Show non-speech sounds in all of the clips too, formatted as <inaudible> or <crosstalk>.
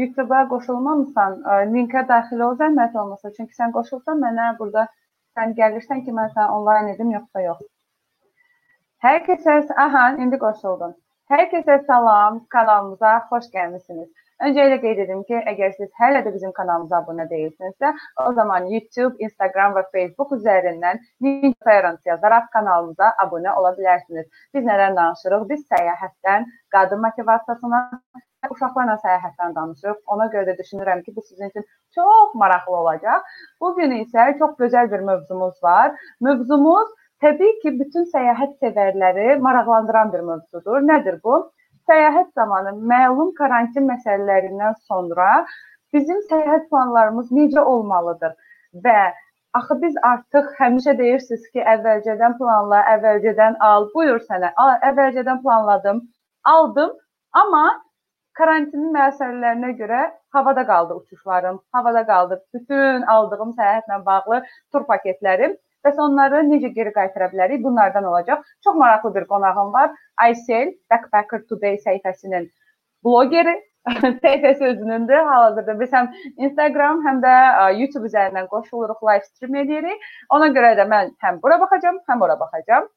YouTube-a qoşulmamısan, ə, linkə daxil ol zəhmət olmasa. Çünki sən qoşulsan mənə burada sən gəlirsən ki, mən səni onlayn edim yoxsa yox. Hər kəsə, aha, indi qoşuldun. Hər kəsə salam, kanalımıza xoş gəlmisiniz. Öncəliklə qeyd edim ki, əgər siz hələ də bizim kanalımıza abunə deyilsinizsə, o zaman YouTube, Instagram və Facebook üzərindən Ninja Parents yazaraq kanalımıza abunə ola bilərsiniz. Biz nədən danışırıq? Biz səyahətdən, qadın motivasiyasına, uşaqlarla səyahətdən danışırıq. Ona görə də düşünürəm ki, bu sizin üçün çox maraqlı olacaq. Bu gün isə çox gözəl bir mövzumuz var. Mövzumuz təbii ki, bütün səyahət sevərləri maraqlandıran bir mövzudur. Nədir bu? səyahət zamanı məlum karantin məsələlərindən sonra bizim səyahət planlarımız necə olmalıdır və axı biz artıq həmişə deyirsiniz ki, əvvəlcədən planla, əvvəlcədən al, buyur sənə. Əvvəlcədən planladım, aldım, amma karantinin məsələlərinə görə havada qaldı uçuşlarım, havada qaldı bütün aldığım səyahətlə bağlı tur paketlərim. Bəs onları necə geri qaytara bilərik? Bunlardan olacaq. Çox maraqlı bir qonağım var. Aysel Backpacker Today səhifəsinin bloqeri. <laughs> səhifəsi özünündür. Hal-hazırda biz həm Instagram, həm də YouTube üzərindən qoşuluruq, live stream edirik. Ona görə də mən həm bura baxacağam, həm ora baxacağam.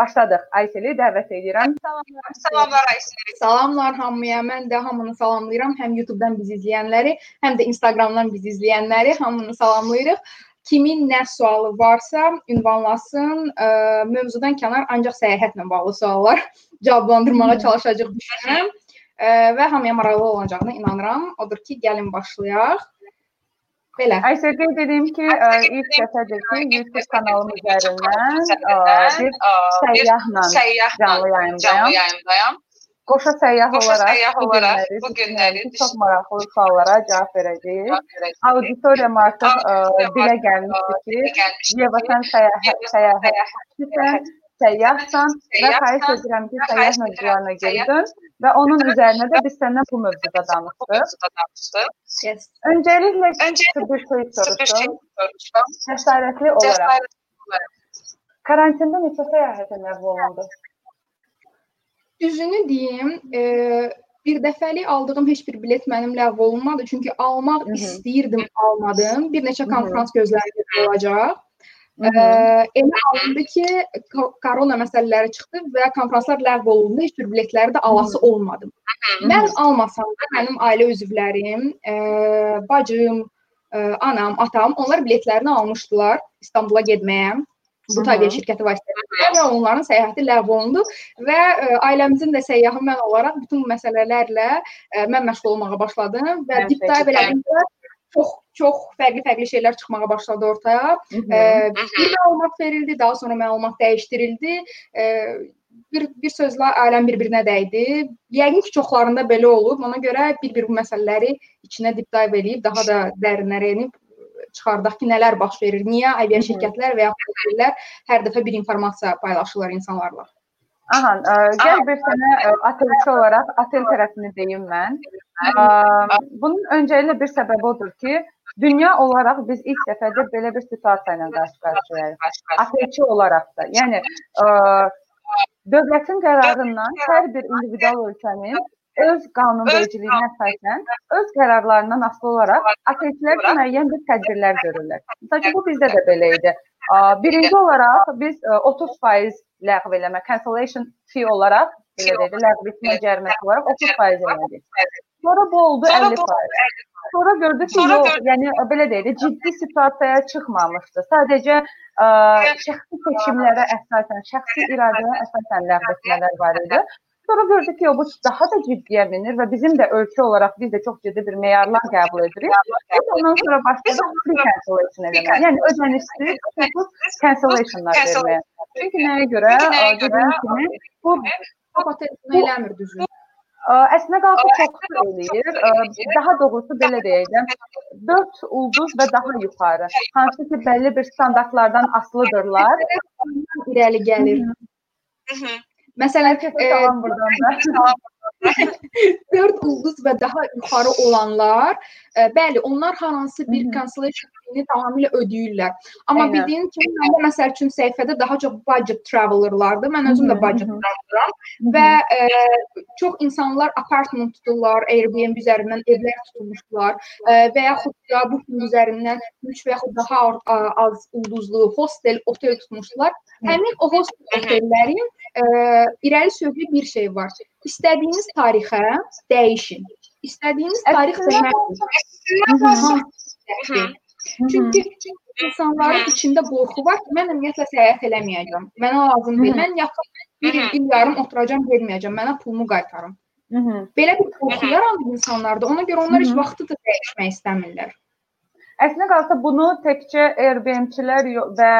Başladıq. Ayseli dəvət edirəm. Salamlar. Salamlar Ayseli. Salamlar hamıya. Mən də hamını salamlayıram. Həm YouTube-dan bizi izləyənləri, həm də Instagram-dan bizi izləyənləri hamını salamlayırıq. Kimin nə sualı varsa ünvanlasın. Ə, mövzudan kənar ancaq səyahətlə bağlı suallar cavablandırmağa çalışacağıq düşünürəm. Və hamıya maraqlı olacağına inanıram. Odur ki, gəlin başlayaq. Belə. Ayşə qeyd edeyim ki, ə, ilk dəfədir ki, YouTube kanalım üzərindən bir səyyahla canlı yayımdayam. Qoşa səyyah olaraq, bu günləri, çox maraqlı suallara cavab verəcəyik. Auditoriyam artıq dilə gəlmişdi ki, Yeva sən səyahət, səyahətçisən, səyyahsan və xahiş edirəm ki, səyyah mövzularına geri dön və onun üzərinə də biz səndən bu mövzuda danışdıq. Yes. Öncəliklə Öncəliklə bir şey soruşum. Cəsarətli olaraq karantində neçə səyahətə ləğv olundu? Düzünü deyim, e, bir dəfəlik aldığım heç bir bilet mənim ləğv olunmadı. Çünki almaq Hı -hı. istəyirdim, almadım. Bir neçə konfrans gözlərimdə olacaq. Hı Ə, -hı. elə alındı ki, ko- korona məsələləri çıxdı və konfranslar ləğv olundu. Heç bir biletləri də alası olmadım. Mən almasam da mənim ailə üzvlərim, ə, bacım, ə, anam, atam onlar biletlərini almışdılar İstanbula getməyə. Bu təbii şirkəti vasitəsilə və onların səyahəti ləğv olundu və ə, ailəmizin də səyyahı mən olaraq bütün bu məsələlərlə ə, mən məşğul olmağa başladım və dip dive elədikcə çox çox fərqli-fərqli şeylər çıxmağa başladı ortaya. Ə, bir məlumat verildi, daha sonra məlumat dəyişdirildi. Ə, bir bir sözlə aləm bir-birinə dəydi. Yəqin ki, çoxlarında belə olub. Ona görə bir-bir bu məsələləri içinə dip dive eləyib daha da dərinlərə enib çıxardaq ki, nələr baş verir, niyə avia -hı. şirkətlər və ya otellər hər dəfə bir informasiya paylaşırlar insanlarla. Aha, ə, gəl bir sənə ə, otelçi olaraq otel tərəfini deyim mən. Ə, bunun öncəliklə bir səbəbi odur ki, dünya olaraq biz ilk dəfədə belə bir situasiya ilə qarşı-qarşıyayıq. Otelçi olaraq da. Yəni ə, dövlətin qərarından hər bir individual ölkənin öz qanunvericiliyinə əsasən öz qərarlarından asılı olaraq üçün müəyyən bir tədbirlər görürlər. Məsələn, bu bizdə də belə idi. Birinci olaraq biz ə, 30% ləğv eləmə, cancellation fee olaraq belə deyək, ləğv etmə cəriməsi olaraq 30% elədik. Sonra bu oldu 50%. Sonra gördük ki, Sonra yox, yəni belə deyək də ciddi situasiyaya çıxmamışdı. Sadəcə ə, şəxsi seçimlərə əsasən, şəxsi iradəyə əsasən ləğv etmələr var idi. Sonra gördük ki, bu daha da ciddiyə minir və bizim də ölkə olaraq biz də çox ciddi bir meyarlar qəbul edirik. Biz ondan sonra başladıq free cancellation eləməyə. Yəni ödənişsiz, cancellationlar verməyə. Çünki nəyə görə? Dediyim kimi, bu bunu eləmir düzgün. Əslində qalsa çox eləyir. Daha doğrusu belə deyəcəm. 4 ulduz və daha yuxarı. Hansı ki, bəlli bir standartlardan asılıdırlar. İrəli gəlir. Məsələn, salam buradan da. 4 ulduz və daha yuxarı olanlar, ə, bəli, onlar hansı bir cancellation biletini tamamilə ödəyirlər. Amma Eynən. bildiyim kimi məndə məsəl üçün səhifədə daha çox budget travelerlardır. Mən özüm də budget traveleram və e, çox insanlar apartment tuturlar, Airbnb üzərindən evlər tutmuşlar e, və yaxud da bu üzərindən 3 və yaxud daha a- az ulduzlu hostel, otel tutmuşlar. Həmin o hostel otellərin e, irəli sürücü bir şey var. İstədiyiniz tarixə dəyişin. İstədiyiniz tarix seçmək Çünki insanların içində qorxu var ki, mən ümumiyyətlə səyahət eləməyəcəm. Mənə lazım deyil. Mən yaxın bir il, yarım oturacam, verməyəcəm. Mənə pulumu qaytarın. Belə bir qorxu yarandı insanlarda. Ona görə onlar heç vaxtı da dəyişmək istəmirlər. Əslində qalsa bunu təkcə Airbnb-çilər və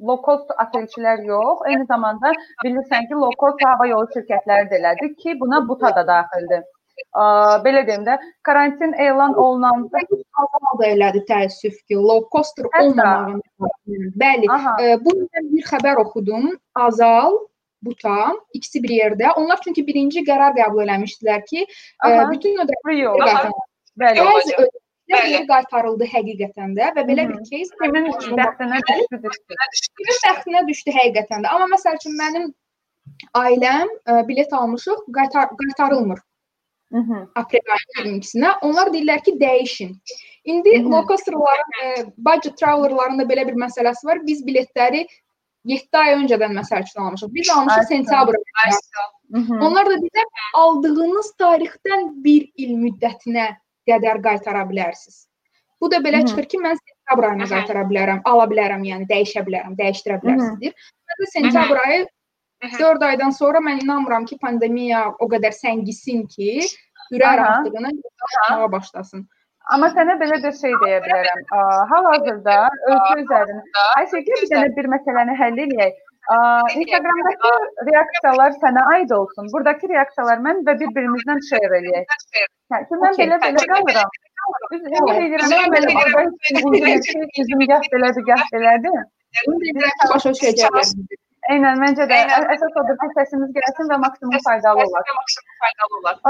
ə, low cost otelçilər yox, eyni zamanda bilirsən ki, low cost hava yolu şirkətləri də elədi ki, buna buta da daxildir. Ə, belə deyim də, karantin elan olunanda Azal da elədi təəssüf ki, low coster Hətta- olmamağını. Bəli, Aha. e, bu bir xəbər oxudum. Azal Buta ikisi bir yerdə. Onlar çünki birinci qərar qəbul eləmişdilər ki, e, Aha. bütün qaytarıldı. Bəli. Bəzi ödənişlər geri qaytarıldı həqiqətən də və belə bir case Kimin bəxtinə düşdü, düşdü. kimin bəxtinə düşdü həqiqətən də. Amma məsəl üçün mənim ailəm e, bilet almışıq, qaytar qaytarılmır. -hı. aprel ayının 22-sinə. Onlar deyirlər ki, dəyişin. İndi low costerların, e, budget travelerların da belə bir məsələsi var. Biz biletləri 7 ay öncədən məsəl üçün almışıq. Biz almışıq sentyabr ayında. Onlar da deyirlər, aldığınız tarixdən 1 il müddətinə qədər qaytara bilərsiniz. Bu da belə Hı -hı. çıxır ki, mən sentyabr -hı. qaytara bilərəm, ala bilərəm, yəni dəyişə bilərəm, dəyişdirə bilərsiniz deyir. Mən də sentyabr ayı Hı hı. 4 aydan sonra mən inanmıram ki, pandemiya o qədər səngisin ki, ürək Aha. rahatlığına yaşamağa başlasın. Amma sənə belə bir şey deyə bilərəm. Hal-hazırda ölkə üzərində Ayşəgül bir dənə bir məsələni həll eləyək. Ə, Instagramdakı reaksiyalar sənə aid olsun. Buradakı reaksiyalar mən və bir-birimizdən share eləyək. Yəni ki, mən belə belə qalıram. Biz ümid edirəm ki, belə orada heç etsin, bizim gah belədir, gah belədir. Başa düşəcəklər. Eynən, məncə də əsas odur ki, səsimiz gəlsin və maksimum faydalı olar. Maksimum faydalı olar.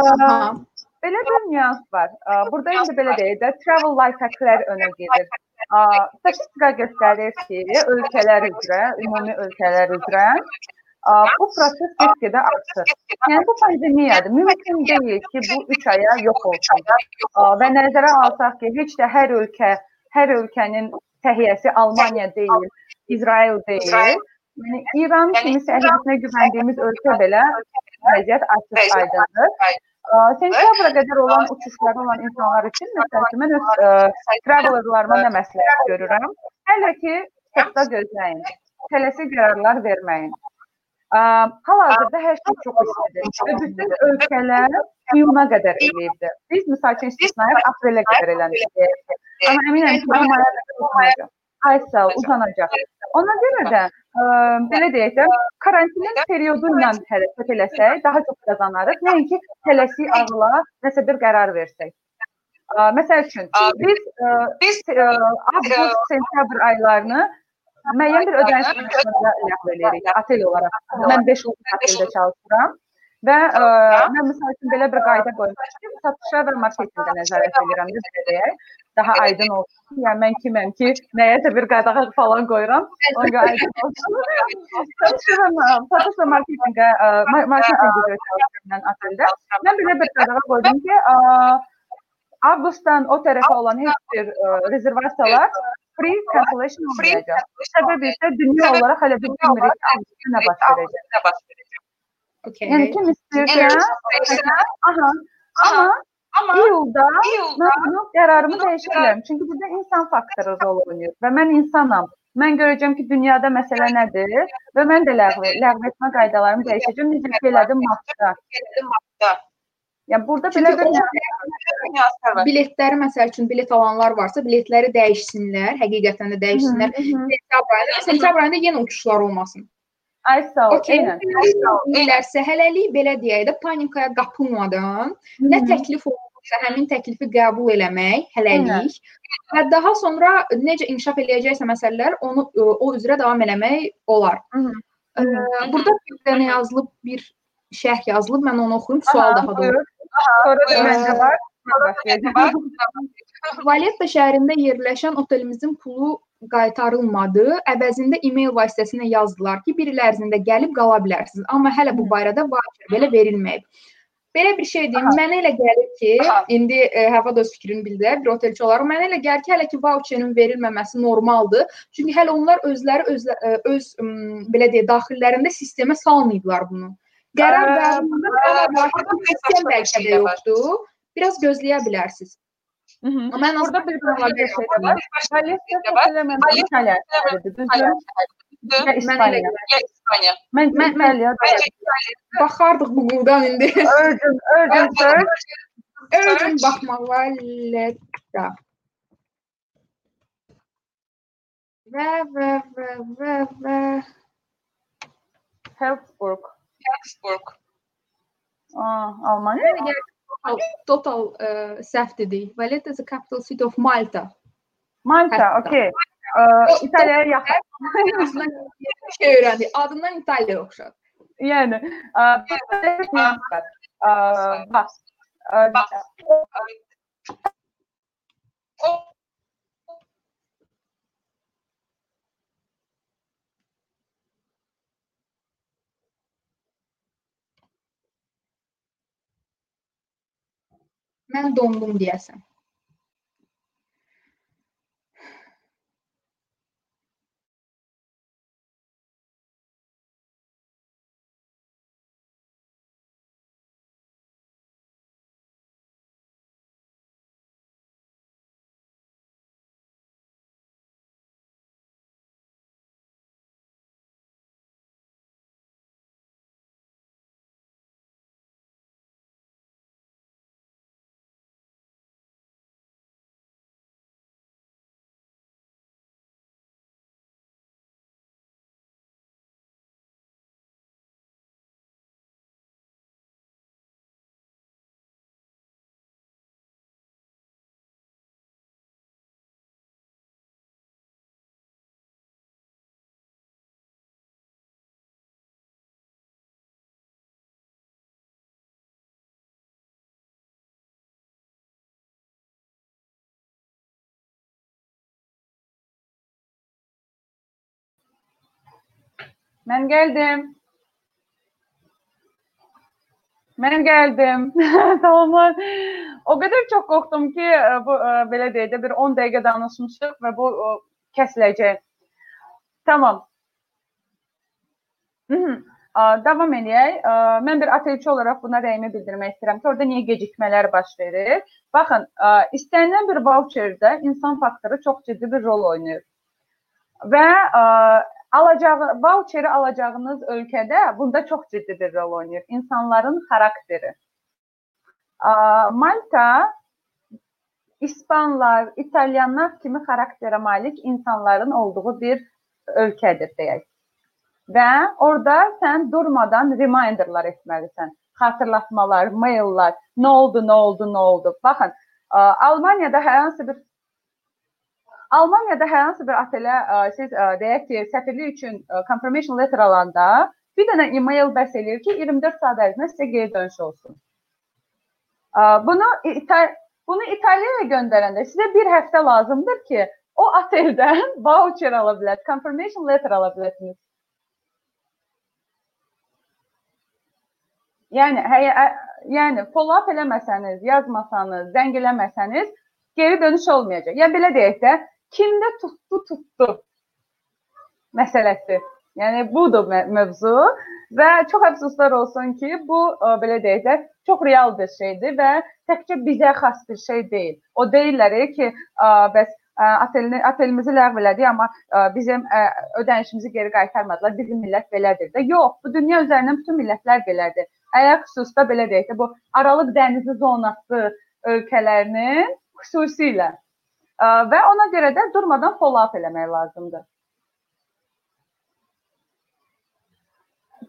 Belə bir nüans var. Burada indi belə deyək də, travel life hacklər önə gedir. Statistika göstərir ki, ölkələr üzrə, ümumi ölkələr üzrə bu proses get-gedə artır. Yəni bu pandemiyadır. Mümkün deyil ki, bu 3 aya yox olsun. Və nəzərə alsaq ki, heç də hər ölkə, hər ölkənin səhiyyəsi Almaniya deyil, İsrail deyil. Yəni İran kimi səhiyyəsinə güvəndiyimiz ölkə belə vəziyyət açıq aydındır. Sentyabra qədər olan uçuşları olan insanlar üçün məsəl üçün mən öz travelerlarıma nə məsləhət görürəm? Hələ ki, stopda gözləyin. Tələsi qərarlar verməyin. Hal-hazırda hər şey çox istidir. Və bütün ölkələr iyuna qədər eləyibdi. Biz misal üçün istisnayıq aprelə qədər eləmişdik. Amma əminəm ki, bu maya qədər uzanacaq. Ay sağ uzanacaq. Ona görə də ə, belə deyək də, karantinin periodu ilə hərəkət eləsək daha çox qazanarıq. Nəinki tələsi ağla nəsə bir qərar versək. Ə, Məsəl üçün biz ə, Biz avqust, sentyabr aylarını müəyyən bir ödəniş formasında ləğv edirik otel olaraq. Mən 5 il oteldə çalışıram və ə, mən məsəl üçün belə bir qayda qoymuşam ki, satışa və marketinqə nəzarət edirəm deyək. Daha aydın olsun. Yəni mən kiməm ki, nəyəsə bir qadağa falan qoyuram. Ona aydın olsun. Satış və marketinqə ə, ma- marketinq üzrə çalışıram mən belə bir qadağa qoydum ki, ə, avqustdan o tərəfə olan heç bir ə, rezervasiyalar free cancellation olmayacaq. Səbəbi isə dünya olaraq hələ bilmirik nə baş verəcək. Okay. Yəni kim istəyirsə, aha, amma Amma iyulda iyulda mən bunu qərarımı dəyişə bilərəm. Çünki burada insan faktoru rol oynayır və mən insanam. Mən görəcəm ki, dünyada məsələ nədir və mən də ləğv, ləğv etmə qaydalarımı dəyişəcəm. Necə ki elədim martda. Yəni burada belə bir biletləri məsəl üçün bilet alanlar varsa, biletləri dəyişsinlər, həqiqətən də dəyişsinlər. Sentyabr ayında, sentyabr ayında yenə uçuşlar olmasın. Ay sağ ol. Okey. Eynən. Hələlik belə deyək də panikaya qapılmadan nə Hı -hı. təklif olursa həmin təklifi qəbul eləmək hələlik və daha sonra necə inkişaf eləyəcəksə məsələlər onu o üzrə davam eləmək olar. Hı. Ə, Burada bir dənə yazılıb bir şərh yazılıb, mən onu oxuyum, sual Aha, daha buyur. doğru. Sonra da məndə var. Valetta şəhərində yerləşən otelimizin pulu qaytarılmadı. Əvəzində e-mail vasitəsilə yazdılar ki, bir il ərzində gəlib qala bilərsiniz. Amma hələ bu barədə voucher belə verilməyib. Belə bir şey deyim, mənə elə gəlir ki, Aha. indi e, Həva da öz fikrini bildilər, bir otelçi olaraq mənə elə gəlir ki, hələ ki voucherin verilməməsi normaldır. Çünki hələ onlar özləri öz ə, öz ım, belə deyə daxillərində sistemə salmayıblar bunu. Qərar qəbulunda burada sistem başqa bir bəlkə şey də yoxdur. Biraz gözləyə bilərsiniz. Amma mən Burada bir başqa bir şey də var. Valetta var. eləməm İtaliya şəhəridir, düzdür? Ya Mən elə İspaniya. gəlir. Ya İspanya. Mən Mən- İtaliya Bence Baxardıq Google-dan indi. Urgent, urgent search. Örgün baxmaq Valetta. Və və və və və Helpsburg. Augsburg. Aa, Almanya. Mənə gəlir total, total ə, səhv dedik. Valetta is the capital city of Malta. Malta, Hətta. okey. Ee, İtalya'ya yaxın. Adından bir şey öyrəndik. Adından İtaliya oxşar. Yəni, ə, bir var. Ə, bax. Ə, Bax. Mən dondum deyəsən. Mən gəldim. Mən gəldim. <laughs> Tamamlar. O qədər çox qorxdum ki, ə, bu ə, belə deyək də bir 10 dəqiqə danışmışıq və bu kəsiləcək. Tamam. Davam edək. Ə, Mən bir atelçi olaraq buna rəyimi bildirmək istəyirəm ki, orada niyə gecikmələr baş verir? Baxın, istənilən bir voucherdə insan faktoru çox ciddi bir rol oynayır. Və alacağı voucheri alacağınız ölkədə bunda çox ciddi bir rol oynayır. İnsanların xarakteri. Malta İspanlar, İtalyanlar kimi xarakterə malik insanların olduğu bir ölkədir deyək. Və orada sən durmadan reminderlar etməlisən. Xatırlatmalar, maillər, nə oldu, nə oldu, nə oldu. Baxın, Almaniyada hər hansı bir Almaniyada hər hansı bir otelə ə, siz ə, deyək ki, səfirlik üçün ə, confirmation letter alanda bir dənə e-mail bəs eləyir ki, 24 saat ərzində sizə geri dönüş olsun. Ə, Bunu İta- bunu İtaliyaya göndərəndə sizə bir həftə lazımdır ki, o oteldən <laughs> voucher ala biləsiniz, confirmation letter ala biləsiniz. Yəni həyə, yəni follow up eləməsəniz, yazmasanız, zəng eləməsəniz geri dönüş olmayacaq. Ya belə deyək də, kimdə tutdu, tutdu məsələsi. Yəni budur mövzu və çox əfsuslar olsun ki, bu ə, belə deyək də çox real bir şeydir və təkcə bizə xas bir şey deyil. O deyirlər ki, ə, bəs otelini otelimizi ləğv elədik, amma bizim ödənişimizi geri qaytarmadılar. Bizim millət belədir də. Yox, bu dünya üzərindən bütün millətlər belədir. Əyər xüsusda belə deyək də bu Aralıq dənizi zonası ölkələrinin xüsusilə və ona görə də durmadan follow-up eləmək lazımdır.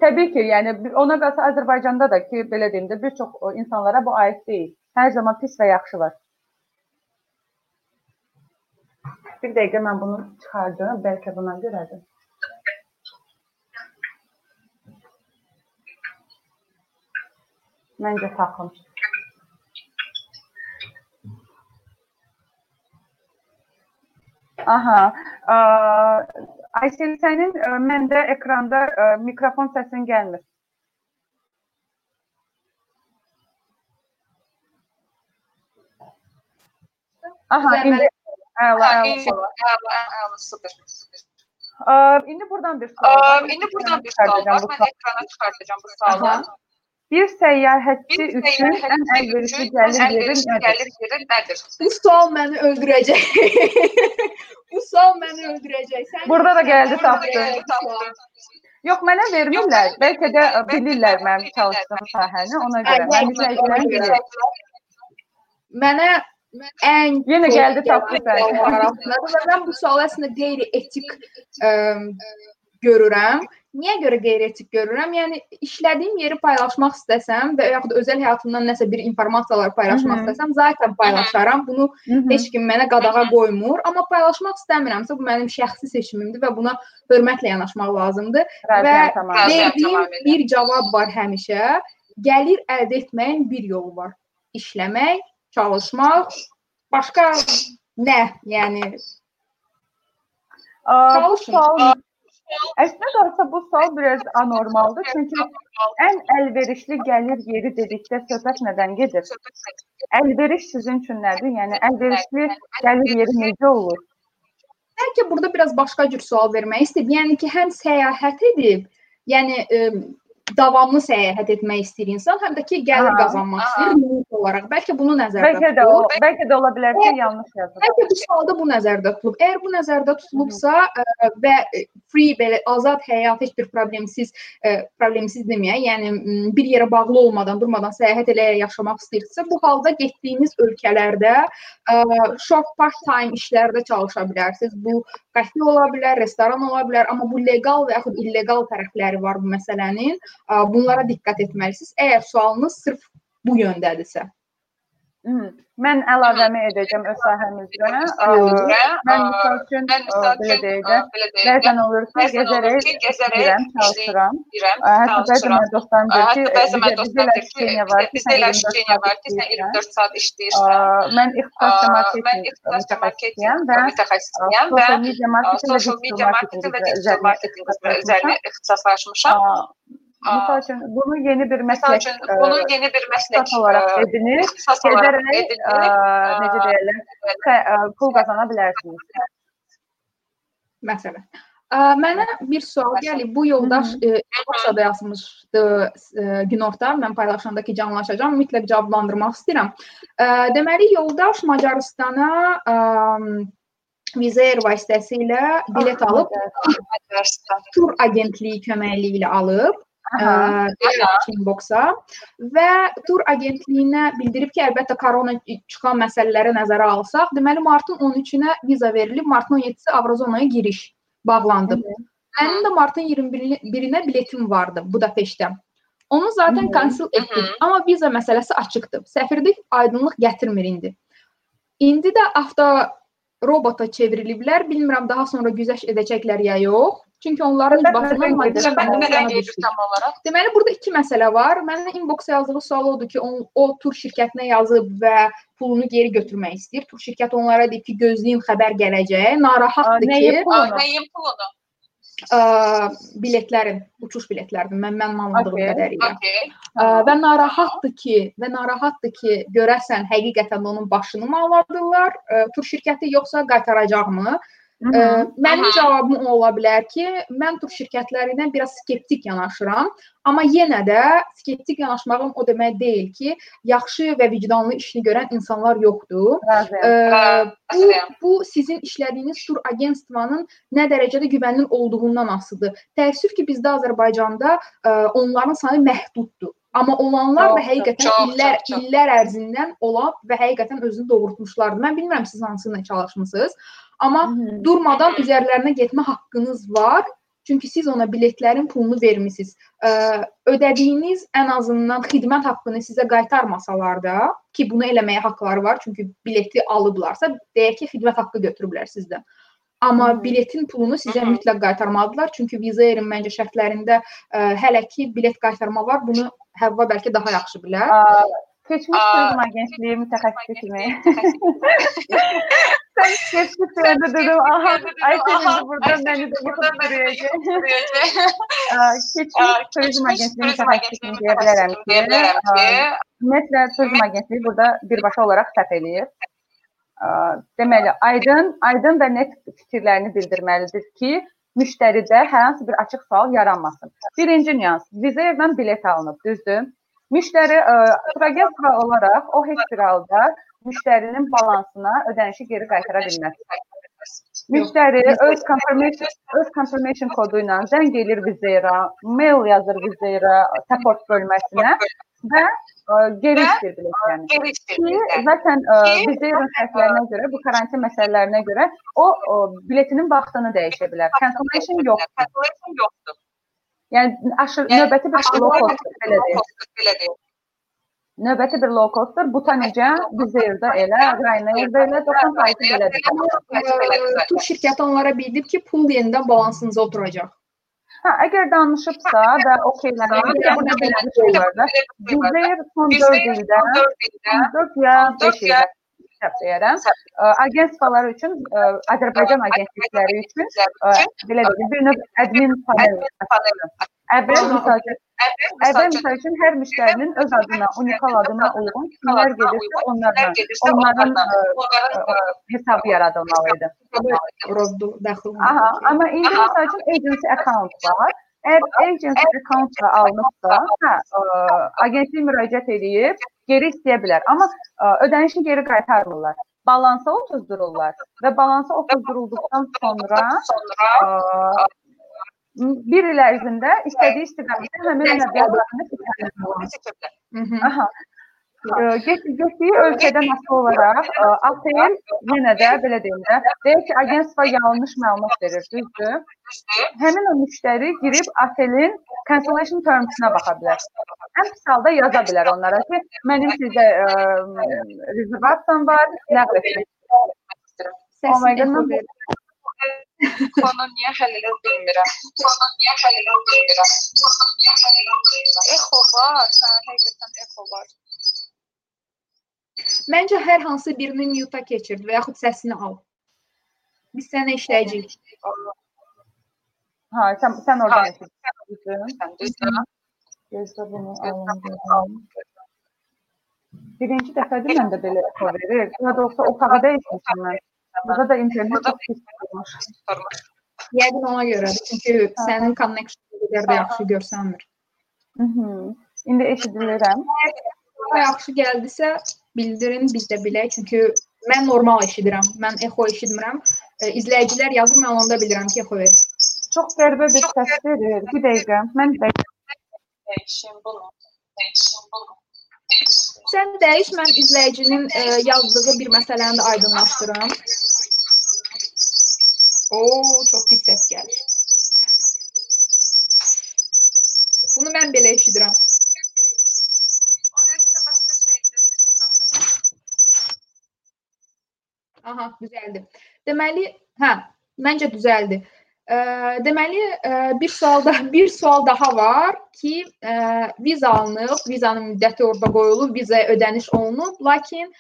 Təbii ki, yəni ona qalsa Azərbaycanda da ki, belə deyim də bir çox insanlara bu aid deyil. Hər zaman pis və yaxşı var. Bir dəqiqə mən bunu çıxardım, bəlkə buna görədir. Məncə taxım. Aha. Ə, Aysel sənin ə, məndə ekranda ə, mikrofon səsin gəlmir. Aha, indi əla, əla. əla, əla, super. İndi buradan bir sual var. Aa, indi buradan bir sual var. sualı. ekrana çıkartacağım bu sualı. Aha. Bir səyyahətçi Bir üçün ən seyahatçi əlverişli üçün gəlir ən yeri əlverişli nədir? gəlir yeri nədir? Bu sual məni öldürəcək. <laughs> Bu sual məni öldürəcək. Sən Burada da gəldi Burada tapdı. gəldi, tapdı. Yox, mənə vermirlər. Bəlkə də ə, bilirlər mənim çalışdığım sahəni, ona görə. Hə, Mən yəni, izləyicilərim ona bilir. görə. Mənə ən Yenə çox gəldi, tapdı gələn sən. suallar arasındadır və mən bu sualı əslində qeyri-etik ə, görürəm. Niyə görə qeyri-etik görürəm? Yəni işlədiyim yeri paylaşmaq istəsəm və yaxud da özəl həyatımdan nəsə bir informasiyalar paylaşmaq Mhm. istəsəm, zaten paylaşaram. Bunu Mhm. heç kim mənə qadağa qoymur, amma paylaşmaq istəmirəmsə bu mənim şəxsi seçimimdir və buna hörmətlə yanaşmaq lazımdır. Razıyam və tamam. Verdiyim bir cavab var həmişə. Gəlir əldə etməyin bir yolu var. İşləmək, çalışmaq, başqa nə? Yəni Ə, bu sual Əslində doğrusu bu sual biraz anormaldır. Çünki ən əlverişli gəlir yeri dedikdə söhbət nədən gedir? Əlveriş sizin üçün nədir? Yəni əlverişli gəlir yeri necə olur? bəlkə burada biraz başqa cür sual vermək istəyib. Yəni ki, həm səyahət edib, yəni davamlı səyahət etmək istəyir insan, həm də ki, gəlir Aha. qazanmaq istəyir limit olaraq. Bəlkə bunu nəzərdə Bəlkə də o, bəlkə də ola bilər ki, yanlış yazılıb. Bəlkə bu sualda bu nəzərdə tutulub. Əgər bu nəzərdə tutulubsa ə, və ə, free belə azad həyat heç bir problemsiz ə, problemsiz deməyək, yəni bir yerə bağlı olmadan, durmadan səyahət eləyə yaşamaq istəyirsə, bu halda getdiyiniz ölkələrdə ə, short part-time işlərdə çalışa bilərsiniz. Bu kafe ola bilər, restoran ola bilər, amma bu leqal və yaxud illeqal tərəfləri var bu məsələnin. Ə, Bunlara diqqət etməlisiniz. Əgər sualınız sırf bu yöndədirsə. Hı. Mən əlavəmi edəcəm öz sahəm üzrə. Ə, Üzrə, Mən misal üçün belə deyək də, bəzən olur ki, gəzərək işləyirəm, çalışıram. Hətta bəzən mən dostlarım deyir ki, bəzən mən dostlarım deyir ki, işləyən var ki, bizdə elə işləyən var ki, sən 24 saat işləyirsən. Mən ixtisas Aa, marketinq marketinq və mütəxəssisiyəm və sosial media aa, marketinq və social digital media marketinq və digital marketinq üzərində ixtisaslaşmışam. Misal üçün bunu yeni bir Məsəl məslək üçün bunu yeni bir məslək ixtisas olaraq olaraq gedərək necə deyirlər, pul qazana bilərsiniz. Məsələn. Ə, Mənə bir sual gəlib. Bu yoldaş e-postada yazmışdı e, günorta. Mən paylaşanda ki, canlaşacağam. Mütləq cavablandırmaq istəyirəm. Deməli, yoldaş Macaristana ə, Wizz Air vasitəsilə bilet alıb, tur agentliyi köməkliyi ilə alıb. Aha. Inboxa və tur agentliyinə bildirib ki, əlbəttə korona çıxan məsələləri nəzərə alsaq, deməli martın 13-ünə viza verilib, martın 17-si Avrozonaya giriş bağlandı. Mənim də martın 21-nə biletim vardı Budapeştdə. Onu zaten cancel etdik, amma viza məsələsi açıqdır. Səfirlik aydınlıq gətirmir indi. İndi də avto robota çevriliblər. Bilmirəm daha sonra güzəşt edəcəklər ya yox. Çünki onların düşdü. gedir tam olaraq. Deməli burada iki məsələ var. Mənə inboxa yazdığı sual odur ki, o, o tur şirkətinə yazıb və pulunu geri götürmək istəyir. Tur şirkəti onlara deyir ki, gözləyin xəbər gələcək. Narahatdır ki. Nəyin pulunu? ə, biletlərin, uçuş biletlərinin mən mənim anladığım Okey. qədərilə. Okay. Ə, və narahatdır ki, və narahatdır ki, görəsən həqiqətən onun başını mı alırdılar, ə, tur şirkəti yoxsa qaytaracaqmı? Mhm. Ə, Mənim Aha. cavabım ola bilər ki, mən tur şirkətlərinə biraz skeptik yanaşıram, amma yenə də skeptik yanaşmağım o demək deyil ki, yaxşı və vicdanlı işini görən insanlar yoxdur. Razıyam. Ə, bu bu sizin işlədiyiniz tur agentstvanın nə dərəcədə güvənilir olduğundan asılıdır. Təəssüf ki, bizdə Azərbaycanda ə, onların sayı məhduddur. Amma olanlar Çox, da həqiqətən çox, illər çox, çox. illər ərzindən olab və həqiqətən özünü doğrultmuşlardır. Mən bilmirəm siz hansı ilə çalışmısınız, amma Mhm. durmadan üzərlərinə getmə haqqınız var. Çünki siz ona biletlərin pulunu vermisiniz. Ödədiyiniz ən azından xidmət haqqını sizə qaytarmasalar da, ki bunu eləməyə haqqları var, çünki bileti alıblarsa, deyək ki, xidmət haqqı götürüblər sizdən. Amma biletin pulunu sizə mütləq qaytarmalıdırlar, çünki Air-in məncə şərtlərində ə, hələ ki bilet qaytarma var. Bunu Həvva bəlkə daha yaxşı bilər. Keçmiş turizm agentliyi mütəxəssisi kimi <laughs> Sən keçdik deyəndə dedim, aha, Ayşə indi burada məni də yıxıb sürüyəcək. Keçmiş turizm agentliyi mütəxəssisiyim deyə bilərəm ki, ümumiyyətlə turizm agentliyi burada birbaşa olaraq səhv eləyir. Deməli, aydın, aydın və net fikirlərini bildirməlidir ki, müştəridə hər hansı bir açıq sual yaranmasın. Birinci nüans, vizayla bilet alınıb, düzdür? Müştəri turagentstva olaraq o heç bir halda müştərinin balansına ödənişi geri qaytara bilməz. Müştəri öz confirmation öz confirmation kodu ilə zəng edir Vizera, mail yazır Vizera support bölməsinə və ə, geri istir biletlərini. Geri Ki, zaten ə, Vizera şərtlərinə görə, bu karantin məsələlərinə görə o, o biletinin vaxtını dəyişə bilər. Cancellation yoxdur. Cancellation yoxdur. Yəni aşırı növbəti bir cost belə deyim. Növbəti bir low coster bu ta necə Vizerdə elə, Ryanairdə elə 90% belədir. Tur şirkəti onlara bildirib ki, pul yenidən balansınıza oturacaq. Hə, əgər danışıbsa və okeylənirsə, burada belə bir şey var da. Vizer son 4 ildə 4 ya 5 ildə hesab deyərəm. Agentskalar üçün, Azərbaycan agentlikləri üçün belə deyim, bir növ admin panel. Əvvəl üçün Əvvəl misal üçün hər müştərinin öz adına, unikal adına uyğun kimlər gedirsə onlarla, onların ə, ə, hesabı yaradılmalı idi. Aha, amma indi misal üçün agency account var. Əgər agency account alınıbsa, hə, ə, agentlik müraciət edib geri istəyə bilər. Amma ödənişi geri qaytarmırlar. Balansa otuzdururlar və balansa otuzdurulduqdan sonra ə, bir il ərzində istədiyi istiqamətdə həmin məbləğini seçə bilər. Aha. Getdiyi ölkədən asılı olaraq ATL yenə də belə deyim də, deyir ki, agentstva yanlış məlumat verir, düzdür? Həmin o müştəri girib ATL-in cancellation terms-ına baxa bilər. Ən pis halda yaza bilər onlara ki, mənim sizə rezervasiyam var, ləğv etmək istəyirəm. Oh my god, Konu niyə həll edə bilmirəm? Konu niyə həll edə bilmirəm? Konu niyə həll edə bilmirəm? Echo var, sən həqiqətən echo var. Məncə hər hansı birini mute-a keçir və yaxud səsini al. Biz sənə işləyəcəyik. Ha, sən sən orada eşidirsən. Gözlə bunu alın. Birinci dəfədir məndə belə echo verir. Ya da olsa otaqda eşitmişəm mən. Burada da internet çox pis olmuş. Yəqin ona görədir. Çünki sənin connection qədər də yaxşı görsənmir. Mhm. İndi eşidilirəm. Yaxşı gəldisə bildirin biz də bilək. Çünki mən normal eşidirəm. Mən echo eşitmirəm. E, izləyicilər yazır, mən onda bilirəm ki, echo verir. Çox qəribə bir səs verir. Bir dəqiqə. Mən də Dəyişim bunu. Dəyişim bunu. Sən dəyiş, mən izləyicinin e, yazdığı bir məsələni də aydınlaşdırım. Oo, çox pis səs gəlir. Bunu mən belə eşidirəm. Aha, düzəldi. Deməli, hə, məncə düzəldi. Deməli, bir sual da <laughs> bir sual daha var ki, viza alınıb, vizanın müddəti orada qoyulub, vizaya ödəniş olunub, lakin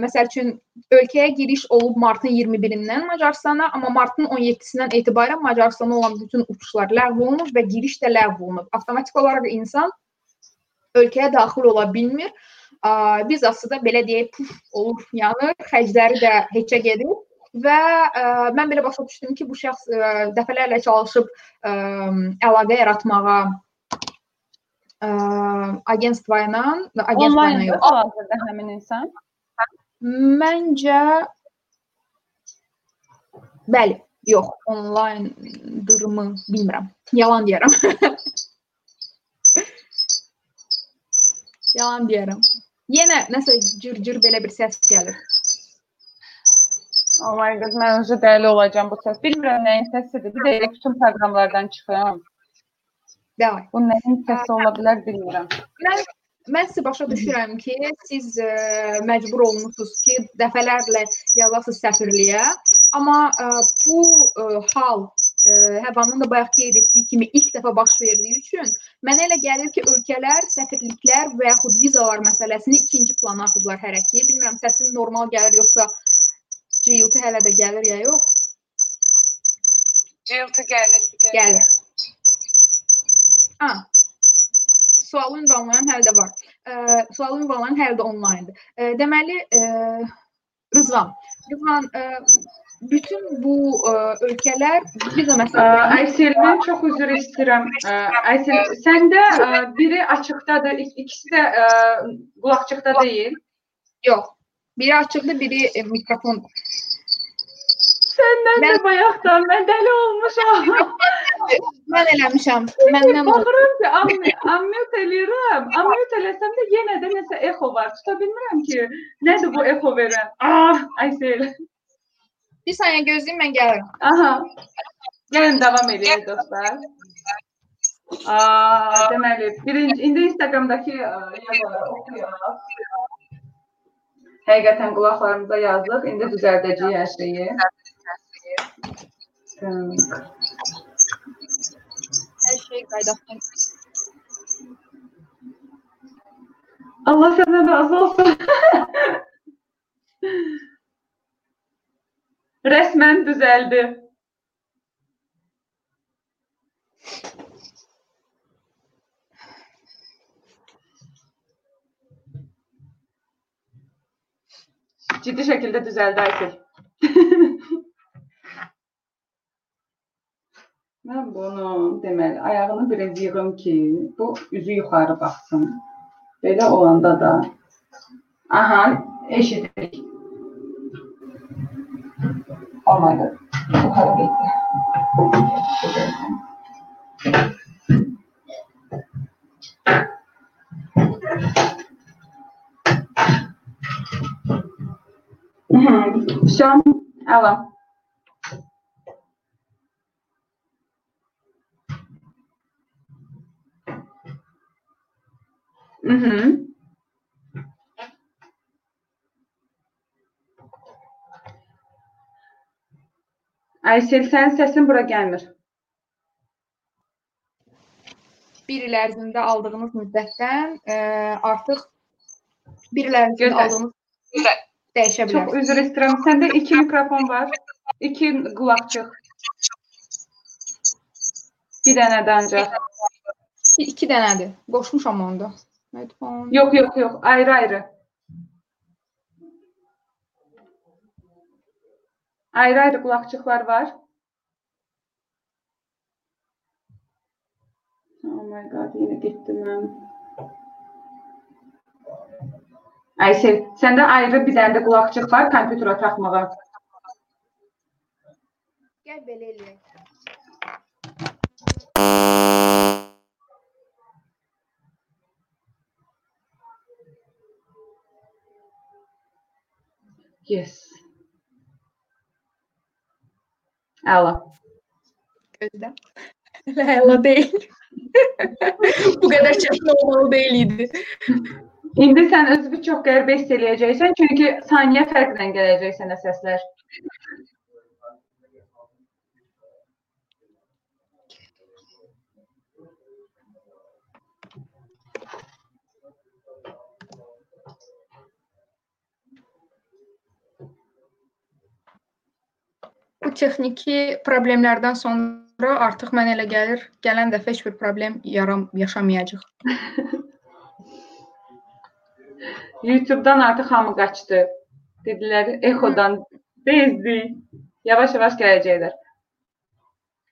məsəl üçün ölkəyə giriş olub martın 21-dən Macarstana, amma martın 17-sindən etibarən Macarstana olan bütün uçuşlar ləğv olunub və giriş də ləğv olunub. Avtomatik olaraq insan ölkəyə daxil ola bilmir. Vizası da belə deyək, puf olur, yanır, xərcləri də heçə gedir və ə, mən belə başa düşdüm ki, bu şəxs ə, dəfələrlə çalışıb ə, əlaqə yaratmağa ə, agentstva ilə agentstva ilə onlayn yox. hal-hazırda həmin insan. Məncə bəli, yox, onlayndırmı bilmirəm. Yalan deyirəm. <laughs> Yalan deyirəm. Yenə nəsə cır-cır belə bir səs gəlir. Oh my god, mən özü dəli olacağam bu səs. Bilmirəm nəyin səsidir. Bir də bütün proqramlardan çıxıram. Davay. Bu nəyin səsi ola bilər bilmirəm. Mən mən sizə başa düşürəm ki, siz ə, məcbur olmusunuz ki, dəfələrlə yazasınız səfirliyə, amma ə, bu ə, hal ə, Həvanın da bayaq qeyd etdiyi kimi ilk dəfə baş verdiyi üçün mənə elə gəlir ki, ölkələr, səfirliklər və yaxud vizalar məsələsini ikinci plana atıblar hərəki. Bilmirəm səsim normal gəlir yoxsa GLT hələ də gəlir ya yox? Cıltı gəlir. Gəlir. Ha. Sualı ünvanlayan hələ də var. E, sualı ünvanlayan hələ də onlayndır. E, deməli, e, Rızvan, Rızvan, e, bütün bu e, ölkələr bir də Ə, məsələn Aysel, mən çox üzr istəyirəm. Ə, Aysel, səndə ə, biri açıqdadır, ik- ikisi də ə, qulaqçıqda deyil. yox. Biri açıqdır, biri e, mikrofon. Səndən də Mən- bayaqdan mən dəli olmuşam. <laughs> Mən eləmişəm. Məndən baxıram ki, ammute eləyirəm. Ammute eləsəm də yenə də nəsə echo var. Tuta bilmirəm ki, nədir bu echo verən. Ah, Aysel. Bir saniyə gözləyin, mən gəlirəm. Aha. Gəlin davam edək dostlar. Aa, deməli, birinci indi Instagramdakı yazıları oxuyaq. Həqiqətən qulaqlarımıza yazdıq. İndi düzəldəcəyik hər şeyi. Hər şey qaydasında. Allah səndən razı olsun. <laughs> Rəsmən düzəldi. Ciddi şəkildə düzəldi Aysel. <laughs> Mən bunu deməli ayağını biraz yığım ki, bu üzü yuxarı baxsın. Belə olanda da aha, eşidirik. Oh my god. Yuxarı getdi. Все, Алла. Mhm. Aysel, sənin səsin bura gəlmir. Bir il ərzində aldığınız müddətdən e, artıq bir il ərzində Gözəl. aldığınız dəyişə Çox bilər. üzr istəyirəm. Səndə iki mikrofon var. İki qulaqçıq. Bir dənə də ancaq. İki dənədir. Qoşmuşam onu da. Headphone. Yox, yox, yox. Ayrı-ayrı. Ayrı-ayrı qulaqçıqlar var. Oh my god, yenə getdim mən. Aysel, səndə ayrı bir dənə də qulaqçıq var kompüterə taxmağa. Gəl belə eləyək. Yes. Əla. Gözlə. Hələ deyil. Bu qədər çətin olmalı deyil idi. <laughs> İndi sən özünü çox qəribə hiss eləyəcəksən, çünki saniyə fərqlə gələcək sənə səslər. Bu texniki problemlərdən sonra artıq mənə elə gəlir, gələn dəfə heç bir problem yaram yaşamayacaq. <laughs> YouTube-dan artıq hamı qaçdı. Dedilər, Echo-dan bezdik. Yavaş-yavaş gələcəklər.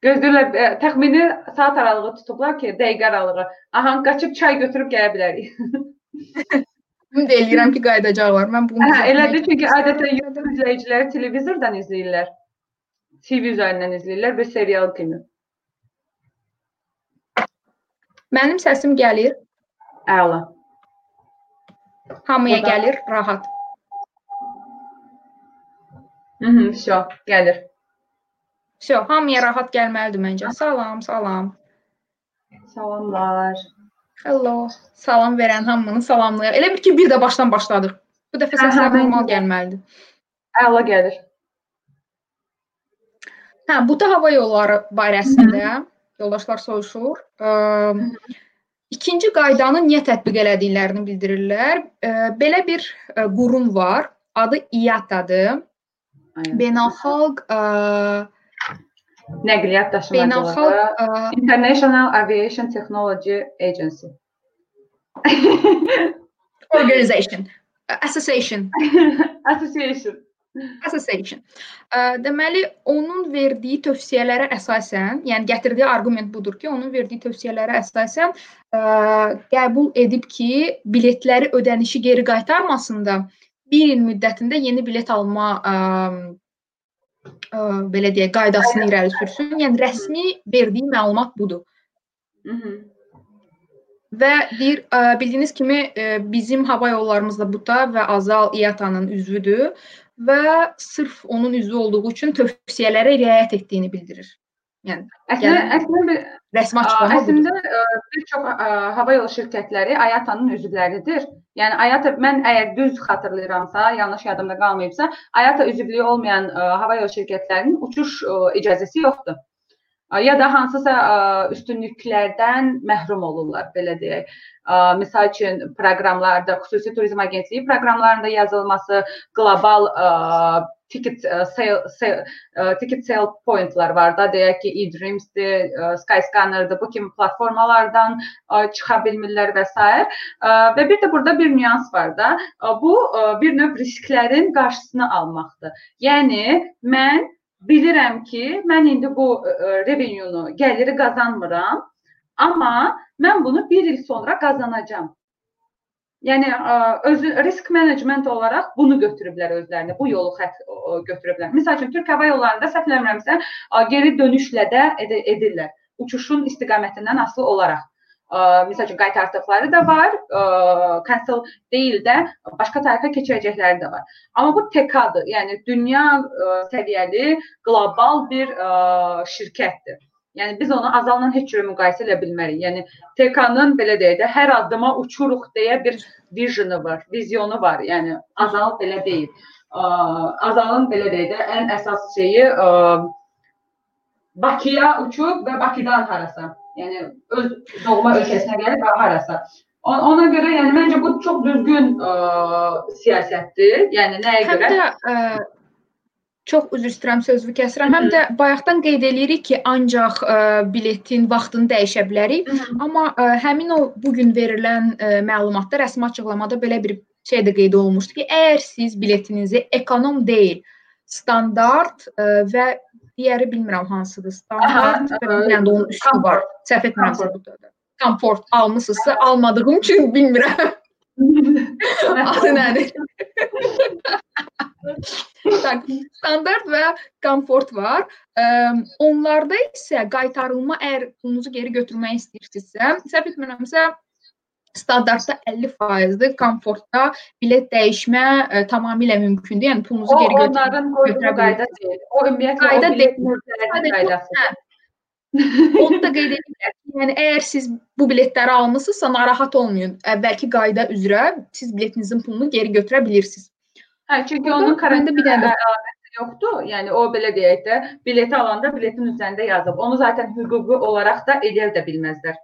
Gözləyirlər, e, təxmini saat aralığı tutublar ki, dəqiqə aralığı. Aha, qaçıb çay götürüb gələ bilərik. Ümid <laughs> eləyirəm ki, qayıdacaqlar. Mən bunu Hə, elədir çünki adətən YouTube izləyiciləri televizordan izləyirlər. TV üzərindən izləyirlər bir serial kimi. Mənim səsim gəlir, Əla. Hamıya O da- gəlir, rahat. Mhm, şo, gəlir. Vso, hamıya rahat gəlməlidir məncə. Salam, salam. Salamlar. Hello. Salam verən hamını salamlayaq. Elə bir ki, bir də başdan başladıq. Bu dəfə səslər normal gəlməlidir. Əla gəlir. Hə, bu da hava yolları barəsində yoldaşlar soruşur. Ə, İkinci qaydanı niyə tətbiq elədiklərini bildirirlər. Belə bir qurum var. Adı IATA-dır. Beynəlxalq Nəqliyyat daşımacılığı. International Aviation Technology Agency. organization, association, <laughs> Association. Association. Deməli, onun verdiyi tövsiyələrə əsasən, yəni gətirdiyi arqument budur ki, onun verdiyi tövsiyələrə əsasən ə, qəbul edib ki, biletləri ödənişi geri qaytarmasında 1 il müddətində yeni bilet alma ə, ə, belə deyək, qaydasını irəli sürsün. Yəni rəsmi verdiyi məlumat budur. Mhm. Və deyir, bildiyiniz kimi bizim hava yollarımız da BUTA və Azal IATA-nın üzvüdür və sırf onun üzvü olduğu üçün tövsiyələrə riayət etdiyini bildirir. Yəni Əslində, Yəni, əslində bir rəsmi açıqlama. Əslində ə, bir çox ə, hava yolu şirkətləri IATA-nın üzvləridir. Yəni IATA mən əgər düz xatırlayıramsa, yanlış yadımda qalmayıbsa, IATA üzvlüyü olmayan ə, hava yolu şirkətlərinin uçuş ə, icazəsi yoxdur. Ya da hansısa ə, üstünlüklərdən məhrum olurlar, belə deyək. Ə, Məsəl üçün proqramlarda, xüsusi turizm agentliyi proqramlarında yazılması, qlobal ə, ticket ə, sale, sale ə, ticket sale pointlar var da, deyək ki, eDreams-dir, Skyscanner-dır, bu kimi platformalardan ə, çıxa bilmirlər və s. Ə, Və bir də burada bir nüans var da, ə, bu ə, bir növ risklərin qarşısını almaqdır. Yəni mən bilirəm ki, mən indi bu ə, revenue-nu, gəliri qazanmıram, amma mən bunu 1 il sonra qazanacağam. Yəni ə, özü risk menecment olaraq bunu götürüblər özlərinə, bu yolu xət götürüblər. Məsəl üçün Türk Hava Yollarında səhv eləmirəmsə, geri dönüşlə də ed edirlər. Uçuşun istiqamətindən asılı olaraq. Ə, Məsəl üçün qaytardıqları da var, cancel deyil də başqa tərəfə keçirəcəkləri də var. Amma bu TK-dır. Yəni dünya ə, səviyyəli qlobal bir ə, şirkətdir. Yəni biz onu Azalla heç cürə müqayisə edə bilmərik. Yəni TK-nın belə deyək də hər addıma uçuruq deyə bir vizyonu var, vizyonu var. Yəni Azal belə deyil. Azalın belə deyək də ən əsas şeyi ə, Bakıya uçub və Bakıdan harasa. Yəni öz doğma ölkəsinə gəlib və harasa. Ona görə yəni məncə bu çox düzgün ə, siyasətdir. Yəni nəyə Həm görə? də ə, çox üzr istəyirəm sözünü kəsirəm. Həm də bayaqdan qeyd eləyirik ki, ancaq ə, biletin vaxtını dəyişə bilərik. Amma ə, həmin o bu gün verilən ə, məlumatda rəsmi açıqlamada belə bir şey də qeyd olunmuşdu ki, əgər siz biletinizi ekonom deyil, standart ə, və digəri bilmirəm hansıdır. Standart də onun üstü var. Səhv etmirəmsə Komfort. budur. Komfort almısınızsa almadığım üçün bilmirəm. <laughs> Adı nədir? Tak, standart və komfort var. Ə, onlarda isə qaytarılma əgər pulunuzu geri götürmək istəyirsinizsə, səhv etmirəmsə standartda 50%-dir, komfortda bilet dəyişmə ə, tamamilə mümkündür. Yəni pulunuzu O geri götürmək. onların qoyduğu qayda deyil. O ümumiyyətlə Qayda o deyil. qaydası. Onu da qeyd edirlər. ki, Yəni əgər siz bu biletləri almısınızsa narahat olmayın. Əvvəlki qayda üzrə siz biletinizin pulunu geri götürə bilirsiniz. Hə, çünki Burada onun məndə karantin bir dənə- əlaməti yoxdur. Yəni o belə deyək də, bileti alanda biletin üzərində yazıb. Onu zaten hüquqi olaraq da edə də bilməzlər.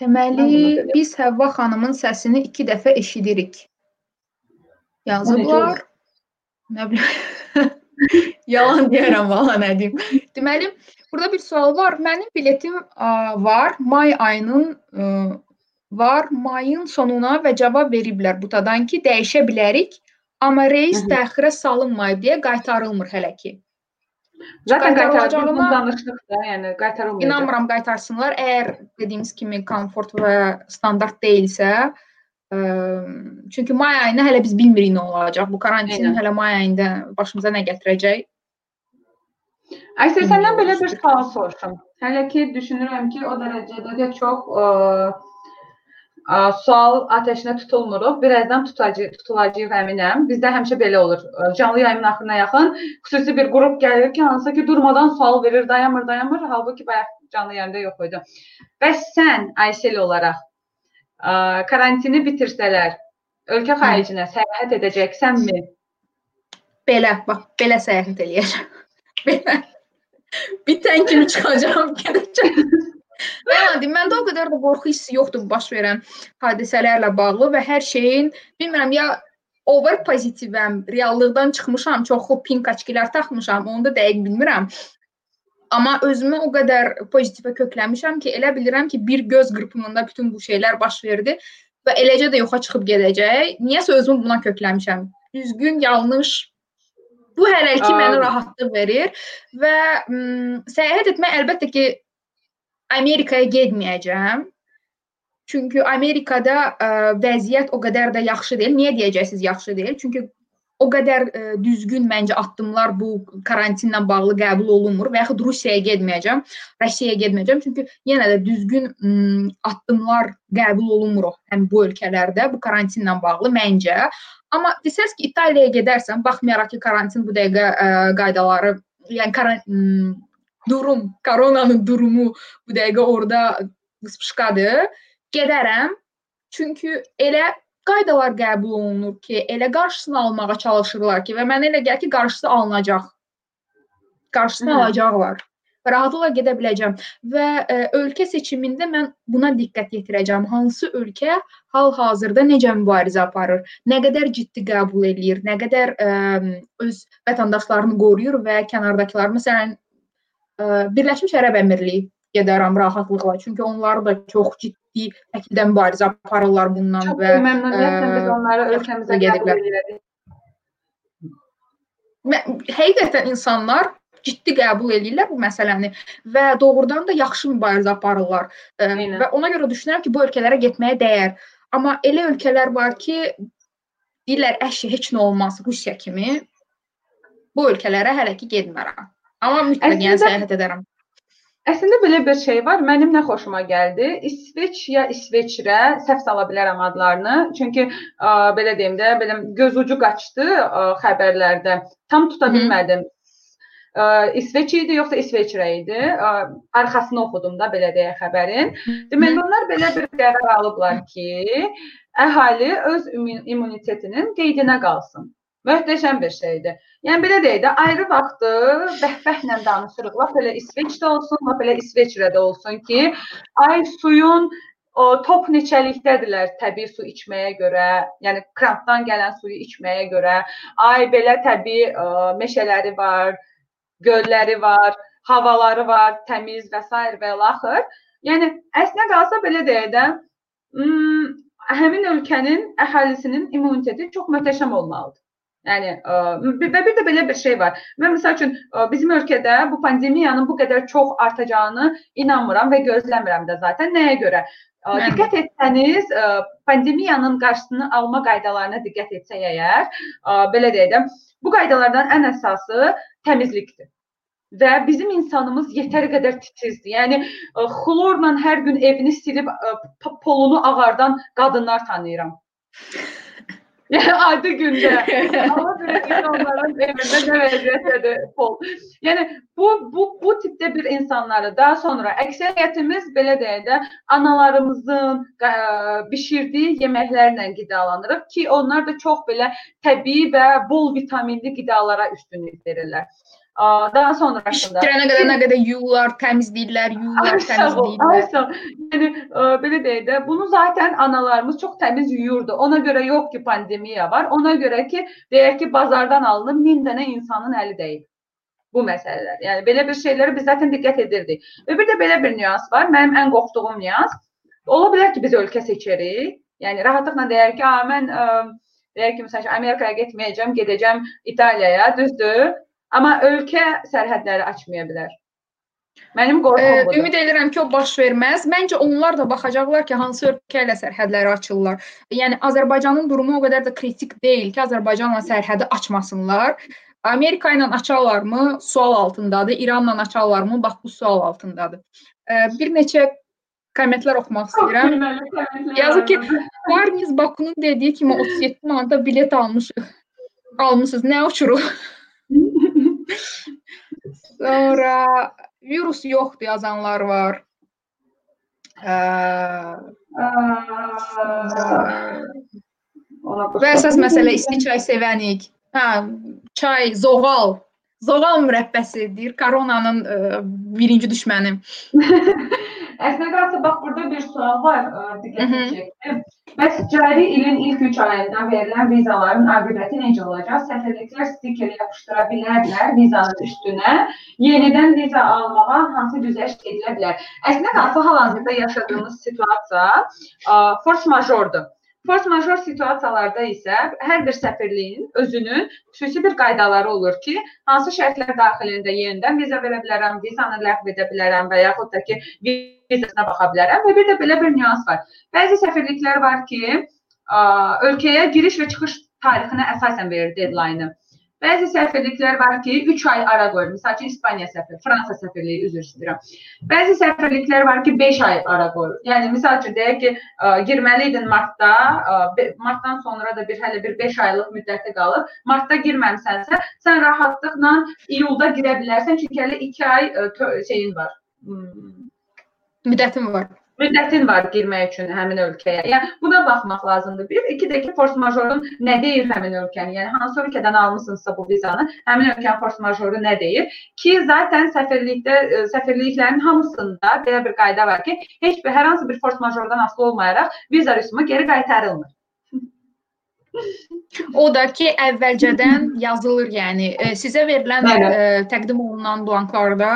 Deməli, biz Həvva xanımın səsini 2 dəfə eşidirik. Yazıblar. Nə bilim. Yalan deyirəm valla nə deyim. Deməli, burada bir sual var. Mənim biletim ə, var. May ayının ə, var. Mayın sonuna və cavab veriblər butadan ki, dəyişə bilərik. Amma reys təxirə salınmayıb deyə qaytarılmır hələ ki. Zaten Qaytarılacağına- qaytarılacağını danışdıq da, yəni qaytarılmayacaq. İnanmıram qaytarsınlar. Əgər dediyimiz kimi komfort və standart deyilsə, ə, çünki may ayında hələ biz bilmirik nə olacaq. Bu karantin Eynən. hələ may ayında başımıza nə gətirəcək? Aysel səndən belə bir Bilmiyorum. sual soruşum. Hələ ki düşünürəm ki, o dərəcədə də çox ə, ə, sual atəşinə tutulmuruq. Birazdan tutacağıq, tutulacağıq əminəm. Bizdə həmişə belə olur. Canlı yayımın axırına yaxın xüsusi bir qrup gəlir ki, hansı ki durmadan sual verir, dayanmır, dayanmır. Halbuki bayaq canlı yayımda yox idi. Bəs sən Aysel olaraq ə, karantini bitirsələr ölkə xaricinə səyahət edəcəksənmi? Belə, bax, belə səyahət eləyəcəm. <laughs> belə. Bitən kimi çıxacağam, gedəcəm. <laughs> Yəni məndə o qədər də qorxu hissi yoxdur baş verən hadisələrlə bağlı və hər şeyin bilmirəm ya over pozitivəm, reallıqdan çıxmışam, çoxlu pink açkilər taxmışam, onu da dəqiq bilmirəm. Amma özümü o qədər pozitivə kökləmişəm ki, elə bilirəm ki, bir göz qırpımında bütün bu şeylər baş verdi və eləcə də yoxa çıxıb gedəcək. Niyəsə özümü buna kökləmişəm. Düzgün, yanlış bu hələlik mənə rahatlıq verir və səyahət etmək əlbəttə ki Amerikaya getməyəcəm. Çünki Amerikada ə, vəziyyət o qədər də yaxşı deyil. Niyə deyəcəksiniz yaxşı deyil? Çünki o qədər ə, düzgün məncə addımlar bu karantinlə bağlı qəbul olunmur və yaxud Rusiyaya getməyəcəm, Rusiyaya getməyəcəm. Çünki yenə də düzgün ə, addımlar qəbul olunmur həm bu ölkələrdə bu karantinlə bağlı məncə. Amma desəz ki, İtaliyaya gedərsən, baxmayaraq ki, karantin bu dəqiqə ə, qaydaları, yəni karan m, durum, koronanın durumu bu dəqiqə orada qıspışqadır. Gedərəm. Çünki elə qaydalar qəbul olunur ki, elə qarşısını almağa çalışırlar ki və mənə elə gəlir ki, qarşısı alınacaq. Qarşısını Hı. alacaqlar. Rahatlıqla gedə biləcəm və ə, ölkə seçimində mən buna diqqət yetirəcəm. Hansı ölkə hal-hazırda necə mübarizə aparır, nə qədər ciddi qəbul eləyir, nə qədər ə, öz vətəndaşlarını qoruyur və kənardakılar məsələn Birləşmiş Ərəb Əmirliyi gedərəm rahatlıqla. Çünki onlar da çox ciddi şəkildə mübarizə aparırlar bundan Çox və məmnuniyyətlə biz ə, onları ölkəmizə edirik. Mə- həqiqətən insanlar ciddi qəbul eləyirlər bu məsələni və doğrudan da yaxşı mübarizə aparırlar. Ə, Eynən. Və ona görə düşünürəm ki, bu ölkələrə getməyə dəyər. Amma elə ölkələr var ki, deyirlər əşi heç nə olmaz Rusiya kimi. Bu ölkələrə hələ ki getmərəm. Amma mütləq yəni Əslində- səyahət edərəm. Əslində belə bir şey var. Mənim nə xoşuma gəldi. İsveç ya İsveçrə səhv sala bilərəm adlarını. Çünki ə, belə deyim də, belə göz ucu qaçdı ə, xəbərlərdə. Tam tuta Hı. bilmədim. Ə, İsveç idi yoxsa İsveçrə idi? Ə, arxasını oxudum da belə deyə xəbərin. Deməli onlar belə bir qərar alıblar ki, əhali öz immun- immunitetinin qeydinə qalsın. Möhtəşəm bir şeydir. Yəni belə deyək də, ayrı vaxtı bəhbəhlə danışırıq. Lap elə İsveçdə olsun, lap elə İsveçrədə olsun ki, ay suyun o top neçəlikdədirlər təbii su içməyə görə, yəni krampdan gələn suyu içməyə görə. Ay belə təbii ə, meşələri var, gölləri var, havaları var, təmiz və s. və ilaxır. Yəni əslinə qalsa belə deyək də, hmm, həmin ölkənin əhalisinin immuniteti çox möhtəşəm olmalıdır. Yəni və bir də belə bir şey var. Mən məsəl üçün ə, bizim ölkədə bu pandemiyanın bu qədər çox artacağını inanmıram və gözləmirəm də zaten. Nəyə görə? Də. Diqqət etsəniz, pandemiyanın qarşısını alma qaydalarına diqqət etsək əgər, belə deyək də, bu qaydalardan ən əsası təmizlikdir. Və bizim insanımız yetəri qədər titizdir. Yəni xlorla hər gün evini silib polunu ağardan qadınlar tanıyıram. Yəni adi gündə. <laughs> Allah bilir ki, onların evində nə vəziyyətdədir pol. Yəni bu bu bu tipdə bir insanları daha sonra əksəriyyətimiz belə deyək də analarımızın ə, bişirdiyi yeməklərlə qidalanırıq ki, onlar da çox belə təbii və bol vitaminli qidalara üstünlük verirlər. Ə, Daha sonrasında İşdirənə qədər nə qədər yuyurlar, təmizləyirlər, yuyurlar, Ay sağ ol, ay təmizləyirlər. sağ ol. Yəni ə, belə deyək də, bunu zaten analarımız çox təmiz yuyurdu. Ona görə yox ki, pandemiya var. Ona görə ki, deyək ki, bazardan alınıb 1000 dənə insanın əli dəyib. Bu məsələlər. Yəni belə bir şeylərə biz zaten diqqət edirdik. Və bir də belə bir nüans var. Mənim ən qorxduğum nüans. Ola bilər ki, biz ölkə seçərik. Yəni rahatlıqla deyər ki, "A, mən ə, deyək ki, məsələn, Amerikaya getməyəcəm, gedəcəm İtaliyaya." Düzdür? Amma ölkə sərhədləri açmaya bilər. Mənim qorxum budur. ümid edirəm ki, o baş verməz. Məncə onlar da baxacaqlar ki, hansı ölkə ilə sərhədləri açırlar. Yəni Azərbaycanın durumu o qədər də kritik deyil ki, Azərbaycanla sərhədi açmasınlar. Amerika ilə açarlarmı? Sual altındadır. İranla açarlarmı? Bax bu sual altındadır. Ə, bir neçə kommentlər oxumaq istəyirəm. Yazır ki, Barniz Bakunun dediyi kimi 37 manata bilet almışıq. Almısınız. Nə uçuruq? <laughs> Sonra virus yoxdur yazanlar var. Və əsas məsələ isti çay sevənik. Hə, çay, zoğal. Zoğal mürəbbəsi deyir, koronanın ə, birinci düşməni. <laughs> Əslində qalsa bax burada bir sual var, Mhm. diqqətimi çəkdi. Bəs cari ilin ilk 3 ayında verilən vizaların aqibəti necə olacaq? Səfirliklər stiker yapışdıra bilərlər vizanın üstünə. Yenidən viza almağa hansı güzəşt edilə bilər? Əslində qalsa hal-hazırda yaşadığımız situasiya ə, force majordur. Force major situasiyalarda isə hər bir səfirliyin özünün xüsusi bir qaydaları olur ki, hansı şərtlər daxilində yenidən viza verə bilərəm, vizanı ləğv edə bilərəm və yaxud da ki, vizasına baxa bilərəm və bir də belə bir nüans var. Bəzi səfirliklər var ki, ölkəyə giriş və çıxış tarixinə əsasən verir deadline-ı. Bəzi səfirliklər var ki, 3 ay ara qoyur. Məsəl üçün İspaniya səfiri, Fransa səfirliyi üzr istəyirəm. Bəzi səfirliklər var ki, 5 ay ara qoyur. Yəni misal üçün deyək ki, ə, girməli idin martda, ə, martdan sonra da bir hələ bir 5 aylıq müddəti qalır. Martda girməmisənsə, sən rahatlıqla iyulda girə bilərsən, çünki hələ 2 ay ə, şeyin var. Hmm, Müddətim var. Müddətin var girmək üçün həmin ölkəyə. Yəni buna baxmaq lazımdır. Bir, iki də ki, force majorun nə deyir həmin ölkənin? Yəni hansı ölkədən almısınızsa bu vizanı, həmin ölkənin force majoru nə deyir? Ki, zaten səfirlikdə ə, səfirliklərin hamısında belə bir qayda var ki, heç bir hər hansı bir force majordan asılı olmayaraq viza rüsumu geri qaytarılmır. O da ki, əvvəlcədən yazılır, yəni e, sizə verilən Bəli. e, təqdim olunan blanklarda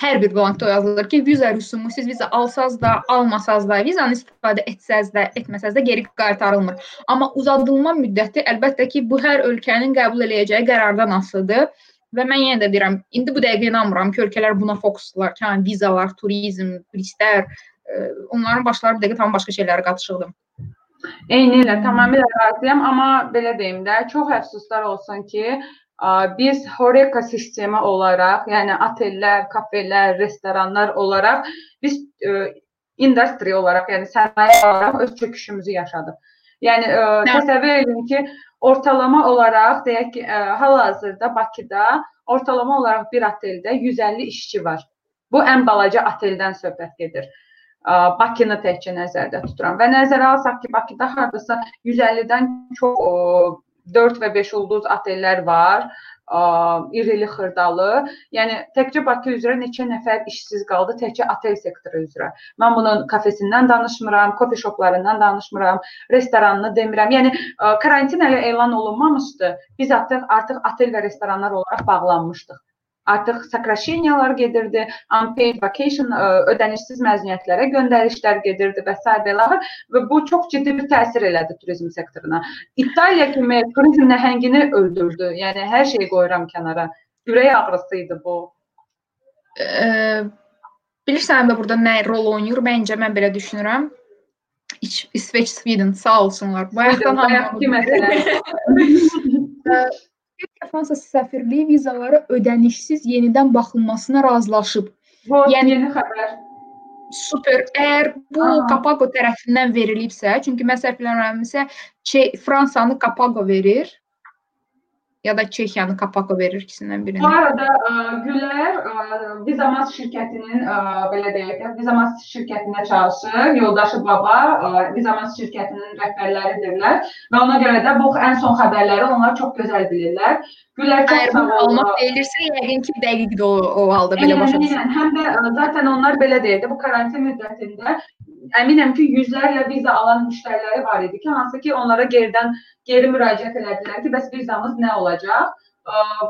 hər bir blankda yazılır ki, viza rüsumu siz viza alsaz da, almasaz da, vizanı istifadə etsəz də, etməsəz də geri qaytarılmır. Amma uzadılma müddəti əlbəttə ki, bu hər ölkənin qəbul eləyəcəyi qərardan asılıdır. Və mən yenə də deyirəm, indi bu dəqiqə inanmıram ki, ölkələr buna fokuslar, ki, yəni vizalar, turizm, turistlər, e, onların başları bu dəqiqə tam başqa şeylərə qatışıqdır. Eyni ilə tamamilə razıyam, amma belə deyim də, çox əfsuslar olsun ki, ə, biz Horeca sistemi olaraq, yəni otellər, kafelər, restoranlar olaraq biz ə, industri olaraq, yəni sənaye olaraq öz çöküşümüzü yaşadıq. Yəni ə, Nə? təsəvvür edin ki, ortalama olaraq deyək ki, ə, hal-hazırda Bakıda ortalama olaraq bir oteldə 150 işçi var. Bu ən balaca oteldən söhbət gedir. Bakını təkcə nəzərdə tuturam və nəzərə alsaq ki, Bakıda hardasa 150-dən çox ə, 4 və 5 ulduz otellər var, irili xırdalı. Yəni təkcə Bakı üzrə neçə nəfər işsiz qaldı təkcə otel sektoru üzrə. Mən bunun kafesindən danışmıram, kofe shoplarından danışmıram, restoranını demirəm. Yəni karantin hələ elan olunmamışdı. Biz artıq artıq otel və restoranlar olaraq bağlanmışdıq. Artıq sakrasheniyalar gedirdi, unpaid vacation ə, ödənişsiz məzuniyyətlərə göndərişlər gedirdi və s. belələr və bu çox ciddi bir təsir elədi turizm sektoruna. İtaliya kimi turizm nəhəngini öldürdü. Yəni hər şeyi qoyuram kənara. Ürək ağrısı idi bu. Ə, bilirsən də burada nə rol oynayır? Məncə mən belə düşünürəm. İç, İsveç, Sweden sağ olsunlar. Bayaqdan Bayaqki məsələ. <laughs> Türkiyə Fransa səfirliyi vizaları ödənişsiz yenidən baxılmasına razılaşıb. Bu Yəni- yeni xəbər. Super. Əgər bu Aha. Kapago tərəfindən verilibsə, çünki mən səhv eləmirəmsə, Fransanı Kapago verir ya da Çexiyanı Kapago verir ikisindən Bu birini. arada ə, Gülər ə, Vizamas şirkətinin ə, belə deyək Vizamas şirkətində çalışır. Yoldaşı baba ə, Vizamas şirkətinin rəhbərləridirlər və ona görə də bu ən son xəbərləri onlar çox gözəl bilirlər. Gülər çox Əgər bu olun. olmaq deyilirsə, yəqin ki, dəqiqdir o, o halda belə başa düşürəm. Həm də ə, zaten onlar belə deyildi. Bu karantin müddətində əminəm ki, yüzlərlə viza alan müştəriləri var idi ki, hansı ki, onlara geridən geri müraciət elədilər ki, bəs vizamız nə olacaq?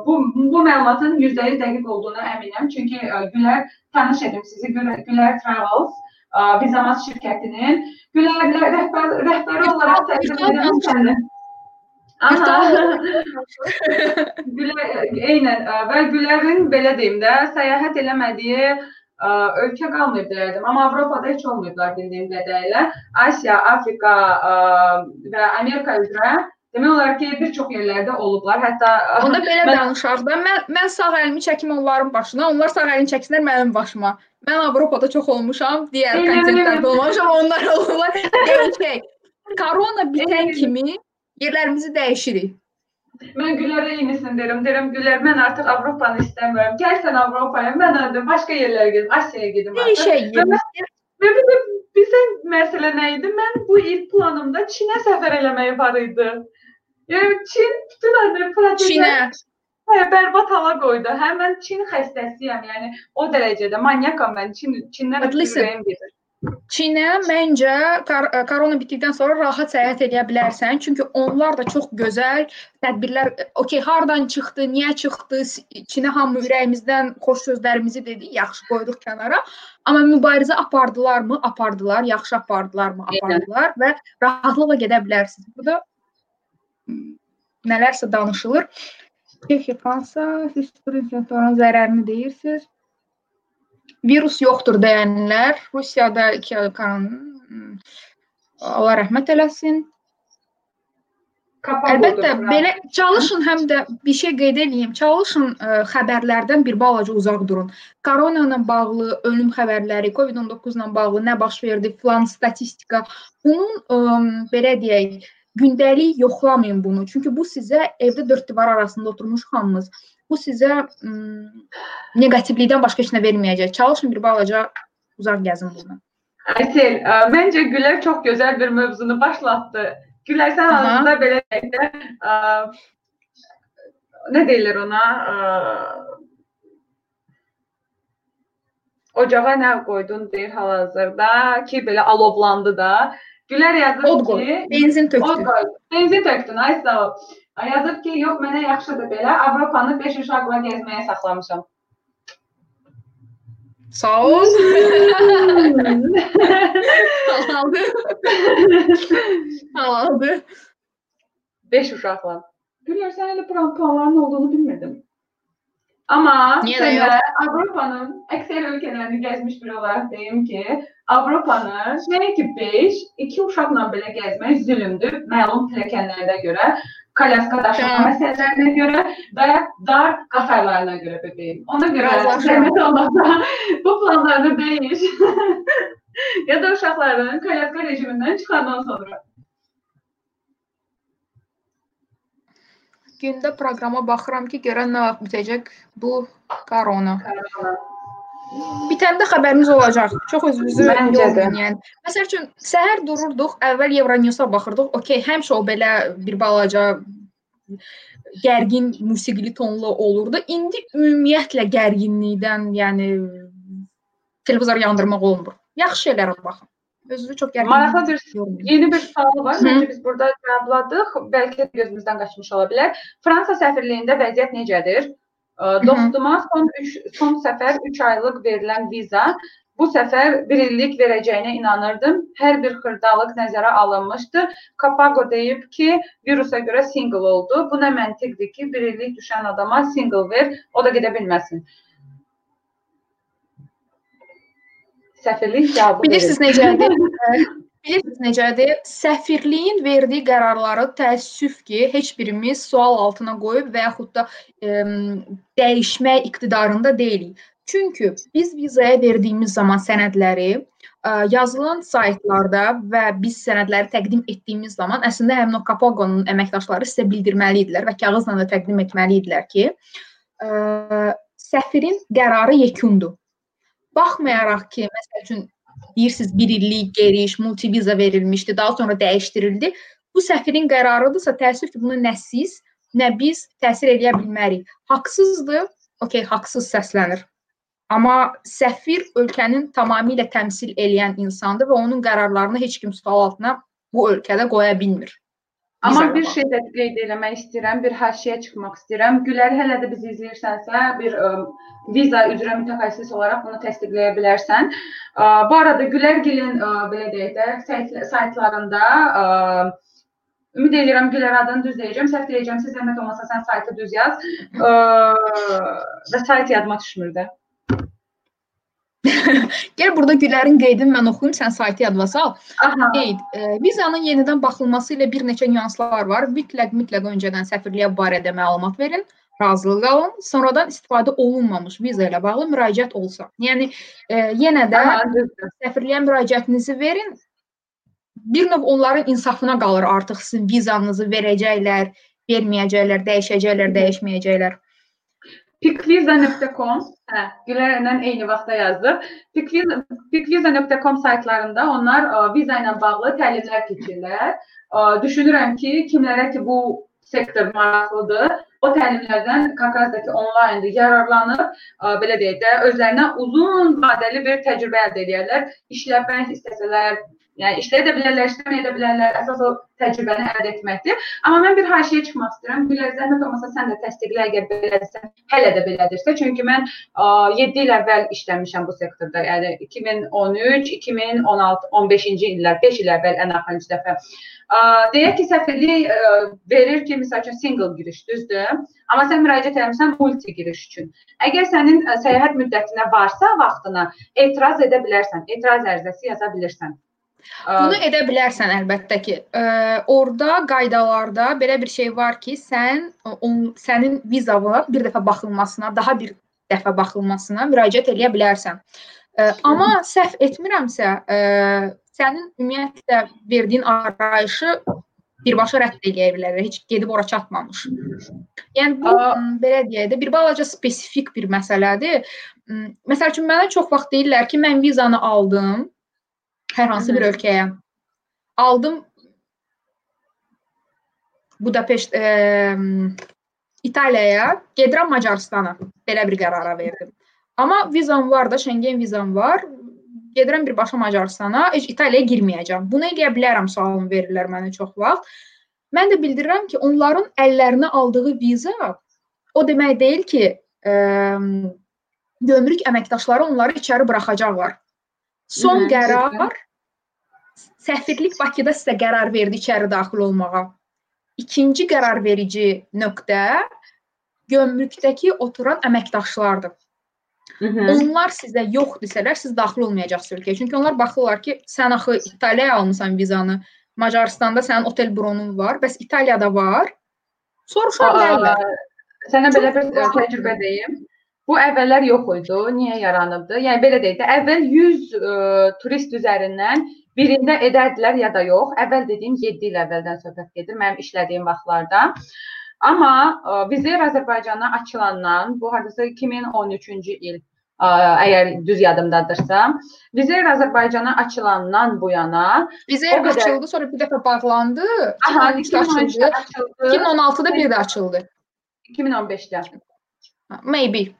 Bu bu məlumatın %100 dəqiq olduğuna əminəm. Çünki ə, Gülər tanış edim sizi Gülər, Gülər Travels ə, Vizamas şirkətinin Gülərlə rəhbər rəhbəri olaraq təqdim edirəm səni. Aha. Gülər, eynən ə, və Gülərin belə deyim də, səyahət eləmədiyi ə, ölkə qalmayıb deyərdim. Amma Avropada heç olmayıblar bildiyim qədərilə. Asiya, Afrika ə, və Amerika üzrə demək olar ki, bir çox yerlərdə olublar. Hətta Onda <laughs> belə Mən- danışaq da, mən mən sağ əlimi çəkim onların başına, onlar sağ əlini çəksinlər mənim başıma. Mən Avropada çox olmuşam, digər kontinentlərdə olmuşam, onlar olurlar. Okey. <laughs> Korona bitən kimi yerlərimizi dəyişirik. Mən Gülərə eynisini deyirəm. Deyirəm Gülər, mən artıq Avropanı istəmirəm. Gəl sən Avropaya, mən də başqa yerlərə gedim, Asiyaya gedim. artıq. Dəyişək yerimizi. Və bir də bilsən məsələ nə idi? Mən bu il planımda Çinə səfər eləməyi var idi. Yəni Çin bütün adı proseslər Çinə. hə, bərbad hala qoydu. Hə mən Çin xəstəsiyəm. Yəni o dərəcədə manyakam mən. Çin Çindən But listen. ürəyim gedir. Çinə məncə kar korona bitdikdən sonra rahat səyahət edə bilərsən. Çünki onlar da çox gözəl tədbirlər, okey, hardan çıxdı, niyə çıxdı, Çinə hamı ürəyimizdən xoş sözlərimizi dedi, yaxşı qoyduq kənara. Amma mübarizə apardılarmı? Apardılar. Yaxşı apardılarmı? Apardılar və rahatlıqla gedə bilərsiniz. Burada nələrsə danışılır. Çexiya, Fransa, siz turizmin zərərini deyirsiniz virus yoxdur deyənlər Rusiyada iki Allah rəhmət eləsin. Kapak Əlbəttə, oldu, belə çalışın həm də bir şey qeyd edeyim. Çalışın ə, xəbərlərdən bir balaca uzaq durun. Korona ilə bağlı ölüm xəbərləri, COVID-19 ilə bağlı nə baş verdi, filan statistika. Bunun ə, belə deyək, gündəlik yoxlamayın bunu. Çünki bu sizə evdə dörd divar arasında oturmuş hamımız bu sizə neqativlikdən başqa heç nə verməyəcək. Çalışın bir balaca uzaq gəzin bundan. Aysel, ə, məncə Gülər çox gözəl bir mövzunu başlatdı. Gülər sən Aha. aslında belə də, nə deyirlər ona? Ocağa nə qoydun deyir hal-hazırda ki, belə alovlandı da. Gülər yazır Od qoy, ki, benzin od tökdü. qoy. Benzin tökdün, ay sağ ol. Yazıb ki, yox mənə yaxşıdır belə. Avropanı 5 uşaqla gəzməyə saxlamışam. Sağ ol. Halaldı. Halaldı. 5 uşaqla. Gülər sən elə plan planların olduğunu bilmirdim. Amma Niyə də sənə yox? Avropanın əksər ölkələrini gəzmiş biri olaraq deyim ki, Avropanı nəinki 5, 2 uşaqla belə gəzmək zülmdür. Məlum pilləkənlərə görə, kalyaska daşıma Hə. məsələlərinə görə və dar qatarlarına görə bebeğim. Ona görə Razılaşıram. zəhmət olmasa bu planlarını dəyiş. ya da uşaqların kalyaska rejimindən çıxandan sonra. Gündə proqrama baxıram ki, görən nə vaxt bitəcək bu korona. Bitəndə xəbərimiz olacaq. Çox özünüzü yormayın, yəni. Məsəl üçün səhər dururduq, əvvəl Euronews-a baxırdıq. Okay, həmişə o belə bir balaca gərgin musiqili tonlu olurdu. İndi ümumiyyətlə gərginlikdən, yəni televizor yandırmaq olmur. Yaxşı şeylərə baxın. Özünüzü çox gərgin Maraqlı bir yormayın. Yeni bir sual var. Məncə biz burada cavabladıq. Bəlkə də gözümüzdən qaçmış ola bilər. Fransa səfirliyində vəziyyət necədir? Dostuma son 3 son səfər 3 aylıq verilən viza bu səfər 1 illik verəcəyinə inanırdım. Hər bir xırdalıq nəzərə alınmışdı. Kapago deyib ki, virusa görə single oldu. Bu nə məntiqdir ki, 1 illik düşən adama single ver, o da gedə bilməsin. Səfirlik cavabı Bilirsiniz necədir? <laughs> Bilirsiniz necədir? Səfirliyin verdiyi qərarları təəssüf ki, heç birimiz sual altına qoyub və yaxud da ə, dəyişmək iqtidarında deyilik. Çünki biz vizaya verdiyimiz zaman sənədləri ə, yazılan saytlarda və biz sənədləri təqdim etdiyimiz zaman əslində həmin o Kapagonun əməkdaşları sizə bildirməli idilər və kağızla da təqdim etməli idilər ki, ə, səfirin qərarı yekundur. Baxmayaraq ki, məsəl üçün deyirsiniz 1 illik geriş, multiviza verilmişdi, daha sonra dəyişdirildi. Bu səfirin qərarıdırsa, təəssüf ki, bunu nə siz, nə biz təsir edə bilmərik. Haqsızdır, okey, haqsız səslənir. Amma səfir ölkənin tamamilə təmsil edən insandır və onun qərarlarını heç kim sual altına bu ölkədə qoya bilmir. Amma bir şey də qeyd eləmək istəyirəm, bir haşiyə çıxmaq istəyirəm. Gülər hələ də bizi izləyirsənsə, bir ə, viza üzrə mütəxəssis olaraq bunu təsdiqləyə bilərsən. Ə, bu arada Gülərgilin belə deyək də sayt, saytlarında ə, ümid edirəm Gülər adını düz deyəcəm. Səhv deyəcəmsə zəhmət olmasa sən saytı düz yaz. Ə, və sayt yadıma düşmür də. <laughs> Gəl burada Gülərin qeydini mən oxuyum, sən saytı yadıma sal. Aha. Qeyd. E, vizanın yenidən baxılması ilə bir neçə nüanslar var. Mütləq mütləq öncədən səfirliyə barədə məlumat verin, razılıq alın. Sonradan istifadə olunmamış viza ilə bağlı müraciət olsa. Yəni e, yenə də Aha, səfirliyə müraciətinizi verin. Bir növ onların insafına qalır artıq sizin vizanızı verəcəklər, verməyəcəklər, dəyişəcəklər, dəyişməyəcəklər. Pikviza.com, hə, Gülərlə eyni vaxtda yazdıq. Pikviza- Pikviza.com saytlarında onlar ə, viza ilə bağlı təlimlər keçirlər. Ə, Düşünürəm ki, kimlərə ki bu sektor maraqlıdır, o təlimlərdən Kakazdakı onlaynda yararlanıb, ə, belə deyək də, özlərinə uzun vadəli bir təcrübə əldə edərlər. İşləmək istəsələr, Yəni işləyə də bilərlər, işləməyə də bilərlər. Əsas o təcrübəni əldə etməkdir. Amma mən bir haşiyə çıxmaq istəyirəm. Gülər zəhmət olmasa sən də təsdiqlə əgər belədirsə, hələ də belədirsə. Çünki mən ə, 7 il əvvəl işləmişəm bu sektorda. Yəni 2013, 2016, 15-ci illər, 5 il əvvəl ən axırıncı dəfə. Ə, deyək ki, səfirlik ə, verir ki, məsəl üçün single giriş, düzdür? Amma sən müraciət etmisən multi giriş üçün. Əgər sənin ə, səyahət müddətinə varsa vaxtına etiraz edə bilərsən. Etiraz ərizəsi yaza bilirsən. Bunu edə bilərsən əlbəttə ki. Ə, orada qaydalarda belə bir şey var ki, sən on, sənin vizava bir dəfə baxılmasına, daha bir dəfə baxılmasına müraciət edə bilərsən. Ə, amma səhv etmirəmsə, ə, sənin ümumiyyətlə verdiyin arayışı birbaşa rədd edə bilərlər. Heç gedib ora çatmamış. Yəni bu Aa. belə deyək də bir balaca spesifik bir məsələdir. Məsəl üçün mənə çox vaxt deyirlər ki, mən vizanı aldım, hər hansı bir ölkəyə. Aldım Budapeşt e, İtaliyaya, gedirəm Macaristana. Belə bir qərara verdim. Amma vizam var da, Schengen vizam var. Gedirəm birbaşa Macaristana, heç İtaliyaya girməyəcəm. Bunu edə bilərəm sualını verirlər mənə çox vaxt. Mən də bildirirəm ki, onların əllərinə aldığı viza o demək deyil ki, ə, gömrük əməkdaşları onları içəri buraxacaqlar. Son Hı, qərar səfirlik Bakıda sizə qərar verdi içəri daxil olmağa. İkinci qərar verici nöqtə gömrükdəki oturan əməkdaşlardır. Hı -hı. Onlar sizə yox desələr, siz daxil olmayacaqsınız ölkəyə. Çünki onlar baxırlar ki, sən axı İtaliyaya almısan vizanı, Macaristanda sənin otel bronun var, bəs İtaliyada var. Soruşar bilərlər. Sənə belə bir təcrübə deyim. Bu əvvəllər yox idi. Niyə yaranıbdı? Yəni belə deyək də, əvvəl 100 ə, turist üzərindən birində edərdilər ya da yox. Əvvəl dediyim 7 il əvvəldən söhbət gedir mənim işlədiyim vaxtlarda. Amma ə, Vizir Azərbaycana açılandan, bu hardasa 2013-cü il ə, əgər düz yadımdadırsa, Vizir Azərbaycana açılandan bu yana Vizir qədər... açıldı, sonra bir dəfə bağlandı. Aha, 2013-də açıldı. 2016-da bir də açıldı. 2015-də. Maybe.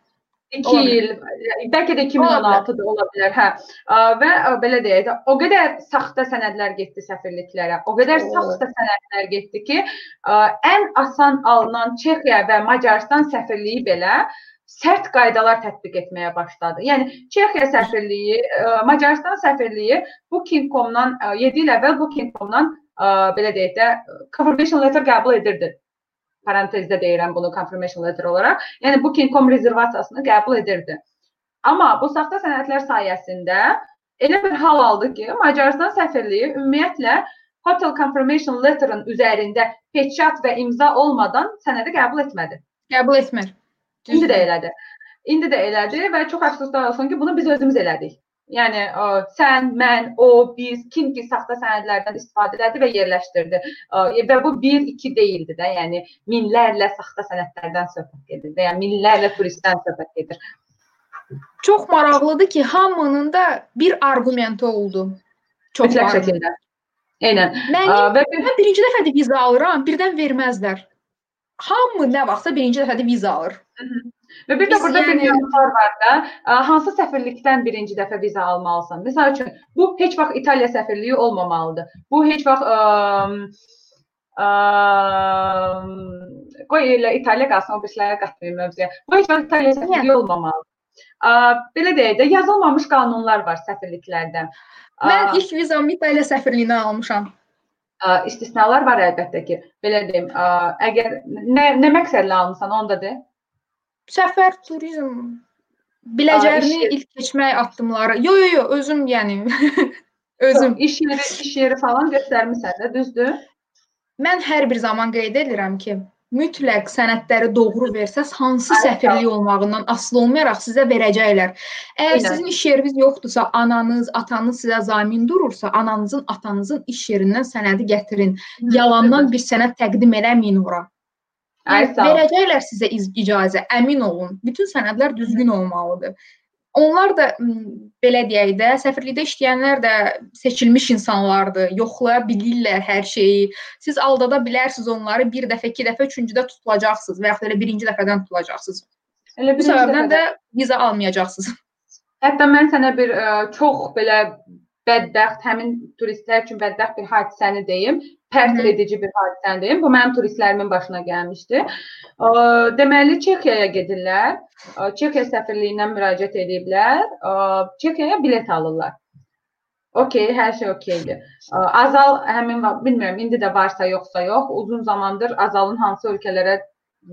2 il, bəlkə də 2016-da ola bilər. Hə. Və belə deyək də, o qədər saxta sənədlər getdi səfirliklərə. O qədər saxta sənədlər getdi ki, ən asan alınan Çexiya və Macarıstan səfirliyi belə sərt qaydalar tətbiq etməyə başladı. Yəni Çexiya səfirliyi, Macarıstan səfirliyi bu Kinkomdan 7 il əvvəl bu Kinkomdan belə deyək də confirmation letter qəbul edirdi parantezdə deyirəm bunu confirmation letter olaraq. Yəni booking.com rezervasiyasını qəbul edirdi. Amma bu saxta sənədlər sayəsində elə bir hal aldı ki, Macarıstan səfirliyi ümumiyyətlə hotel confirmation letter'ın üzərində peçat və imza olmadan sənədi qəbul etmədi. Qəbul etmir. İndi də elədi. İndi də elədi və çox əfsuslar olsun ki, bunu biz özümüz elədik. Yəni ə, sən, mən, o, biz kim ki saxta sənədlərdən istifadə etdi və yerləşdirdi. Ə, və bu 1-2 deyildi də, yəni minlərlə saxta sənədlərdən söhbət gedir yəni minlərlə turistdən söhbət gedir. Çox maraqlıdır ki, hamının da bir arqumenti oldu. Çox Mütləq şəkildə. Eynən. Mən, ə, və mən birinci dəfə də viza alıram, birdən verməzlər. Hamı nə vaxtsa birinci dəfə də viza alır. Hı -hı. Və bir də burada yəni... bir nüanslar var da, hansı səfirlikdən birinci dəfə viza almalısan? Məsəl üçün, bu heç vaxt İtaliya səfirliyi olmamalıdır. Bu heç vaxt ə, ə, qoy elə İtaliya qalsın, o birislərə qatmayım mövzuya. Bu heç vaxt İtaliya səfirliyi olmamalıdır. Ə, belə deyək də, yazılmamış qanunlar var səfirliklərdə. Mən ilk vizamı İtaliya səfirliyindən almışam. Ə, istisnalar var əlbəttə ki. Belə deyim, ə, əgər nə nə məqsədlə almısan, onu da de səfər, turizm biləcərini Aa, ilk keçmək addımları. Yo yo yo, özüm yəni <laughs> özüm Yox, iş yeri, iş yeri falan göstərmisən də, düzdür? Mən hər bir zaman qeyd edirəm ki, mütləq sənədləri doğru versəz, hansı səfirlik olmağından asılı olmayaraq sizə verəcəklər. Əgər Aynen. sizin iş yeriniz yoxdursa, ananız, atanız sizə zamin durursa, ananızın, atanızın iş yerindən sənədi gətirin. Yalandan bir sənəd təqdim eləməyin ora. Yəni, verəcəklər sizə icazə, əmin olun. Bütün sənədlər düzgün olmalıdır. onlar da belə deyək də, səfirlikdə işləyənlər də seçilmiş insanlardır, yoxlaya bilirlər hər şeyi. Siz aldada bilərsiniz onları bir dəfə, iki dəfə, üçüncüdə tutulacaqsınız və yaxud elə birinci dəfədən tutulacaqsınız. Elə Bu səbəbdən də viza almayacaqsınız. Hətta mən sənə bir ə, çox belə bədbəxt, həmin turistlər üçün bədbəxt bir hadisəni deyim. Pərt edici bir hadisəni deyim. Bu mənim turistlərimin başına gəlmişdi. Deməli Çexiyaya gedirlər. Çexiya səfirliyindən müraciət ediblər. Çexiyaya bilet alırlar. Okey, hər şey okeydir. Azal həmin bilmirəm indi də varsa yoxsa yox. Uzun zamandır Azalın hansı ölkələrə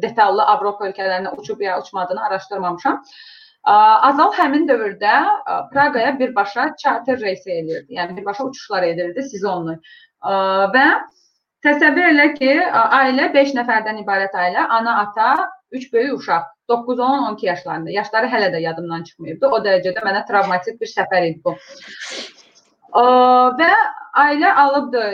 detallı Avropa ölkələrinə uçub ya uçmadığını araşdırmamışam. Azal həmin dövrdə ə, Praqaya birbaşa charter reysi elirdi. Yəni birbaşa uçuşlar edirdi sezonlu. Və təsəvvür elə ki, ə, ailə 5 nəfərdən ibarət ailə, ana, ata, 3 böyük uşaq, 9, 10, 12 yaşlarında. Yaşları hələ də yadımdan çıxmayıbdı. O dərəcədə mənə travmatik bir səfər idi bu. Və ailə alıbdı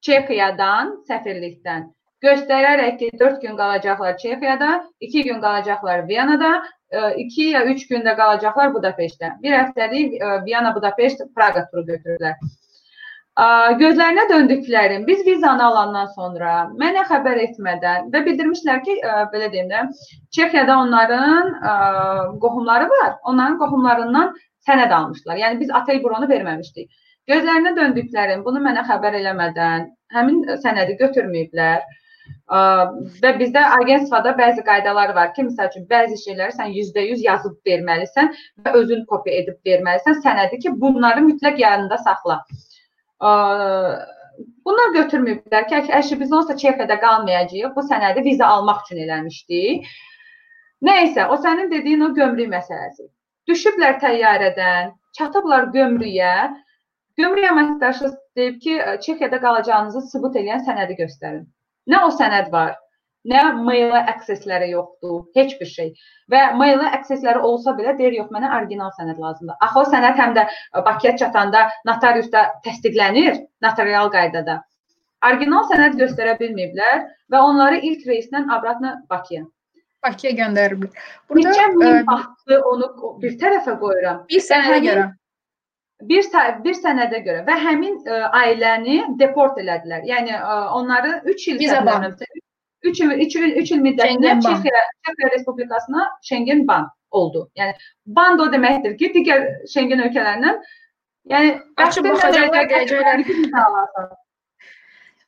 Çexiyadan, səfirlikdən göstərərək ki, 4 gün qalacaqlar Çexiyada, 2 gün qalacaqlar Viyanada, 2 ya 3 gündə qalacaqlar Budapeştdə. Bir həftəlik ə, Viyana, Budapeşt, Praqa turu götürürlər. Gözlərinə döndüklərim, biz vizanı alandan sonra mənə xəbər etmədən və bildirmişlər ki, ə, belə deyim də, Çexiyada onların ə, qohumları var. Onların qohumlarından sənəd almışlar. Yəni biz otel bronu verməmişdik. Gözlərinə döndüklərim, bunu mənə xəbər eləmədən həmin sənədi götürməyiblər. Və bizdə agentvada bəzi qaydalar var ki, məsəl üçün bəzi şeyləri sən %100 yazıb verməlisən və özün kopya edib verməlisən sənədi ki, bunları mütləq yanında saxla. Bunlar götürməyiblər ki, əgər biz olsa Çexiyada qalmayacağıq, bu sənədi viza almaq üçün eləmişdik. Nəysə, o sənin dediyin o gömrük məsələsi. Düşüblər təyyarədən, çatıblar gömrüyə. Gömrük əməkdaşı deyib ki, Çexiyada qalacağınızı sübut edən sənədi göstərin. Nə o sənəd var, nə maila aksesləri yoxdur, heç bir şey. Və maila aksesləri olsa belə deyir, yox, mənə orijinal sənəd lazımdır. Axı o sənəd həm də Bakıya çatanda notariusda təsdiqlənir, notarial qaydada. Orijinal sənəd göstərə bilməyiblər və onları ilk reyslə abratna Bakıya. Bakıya göndəriblər. Burada Burada min baxdı onu bir tərəfə qoyuram. bir həmin- görə Bir bir sənədə görə və həmin ə, ailəni deport elədilər. Yəni ə, onları 3 il ban. 3 il 3 il 3 il ban. Çexiya Çexiya Respublikasına Schengen ban oldu. Yəni ban o deməkdir ki, digər Schengen ölkələrindən yəni Açıb baxacaqlar, dərəcədə deyəcəklər. ki, viza alarsan.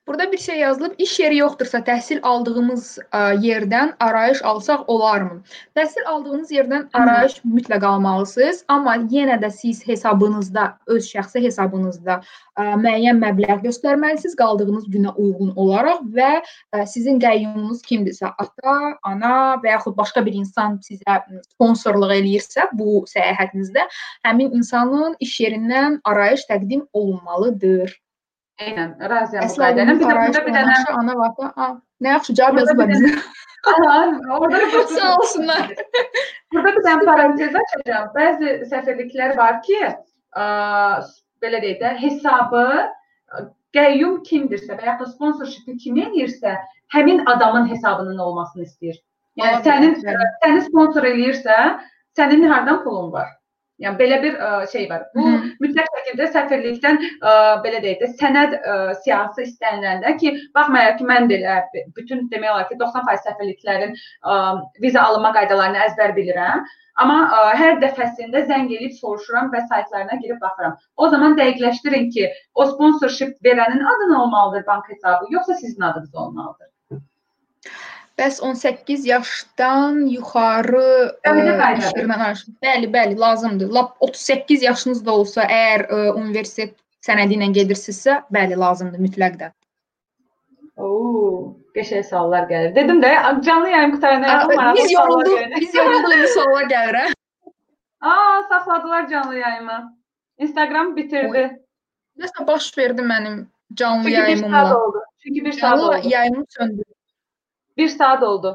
Burada bir şey yazılıb, iş yeri yoxdursa təhsil aldığımız ə, yerdən arayış alsaq olarmı? Təhsil aldığınız yerdən arayış mütləq almalısınız, amma yenə də siz hesabınızda, öz şəxsi hesabınızda ə, müəyyən məbləğ göstərməlisiniz qaldığınız günə uyğun olaraq və ə, sizin qəyyumunuz kimdirsə, ata, ana və yaxud başqa bir insan sizə sponsorluq eləyirsə bu səyahətinizdə həmin insanın iş yerindən arayış təqdim olunmalıdır. Eynən, razıyam bu qaydayla. Bir də burada bir dənə ana vata. A, nə yaxşı cavab yazıblar bizə. Aha, orada <laughs> Sağ olsunlar. Burada bir dənə parantez açacağam. Bəzi səfirliklər var ki, ə, belə deyək də, hesabı qəyyum kimdirsə və ya da sponsorshipi kim eləyirsə, həmin adamın hesabının olmasını istəyir. Yəni sənin səni sponsor eləyirsə, sənin hardan pulun var? Yəni belə bir ə, şey var. Bu Hı -hı. mütləq şəkildə səfirlikdən ə, belə deyək də sənəd ə, siyasi istəniləndə ki, baxmayaraq ki, mən də elə bütün demək olar ki, 90% səfirliklərin ə, viza alınma qaydalarını əzbər bilirəm. Amma ə, hər dəfəsində zəng edib soruşuram və saytlarına girib baxıram. O zaman dəqiqləşdirin ki, o sponsorship verənin adı nə olmalıdır bank hesabı, yoxsa sizin adınız olmalıdır. Bəs 18 yaşdan yuxarı arayış. Bəli, bəli, lazımdır. Lap 38 yaşınız da olsa, əgər ə, universitet sənədi ilə gedirsinizsə, bəli, lazımdır mütləq də. Oo, qəşəng suallar gəlir. Dedim də canlı yayım yaxın maraqlı Biz yorulduq, biz yorulduq, indi suallar gəlir. hə? <laughs> Aa, saxladılar canlı yayımı. Instagram bitirdi. Nəsə baş verdi mənim canlı Çünki bir saat yayımımla. oldu. Çünki bir saat oldu. yayımım söndü. Bir saat oldu.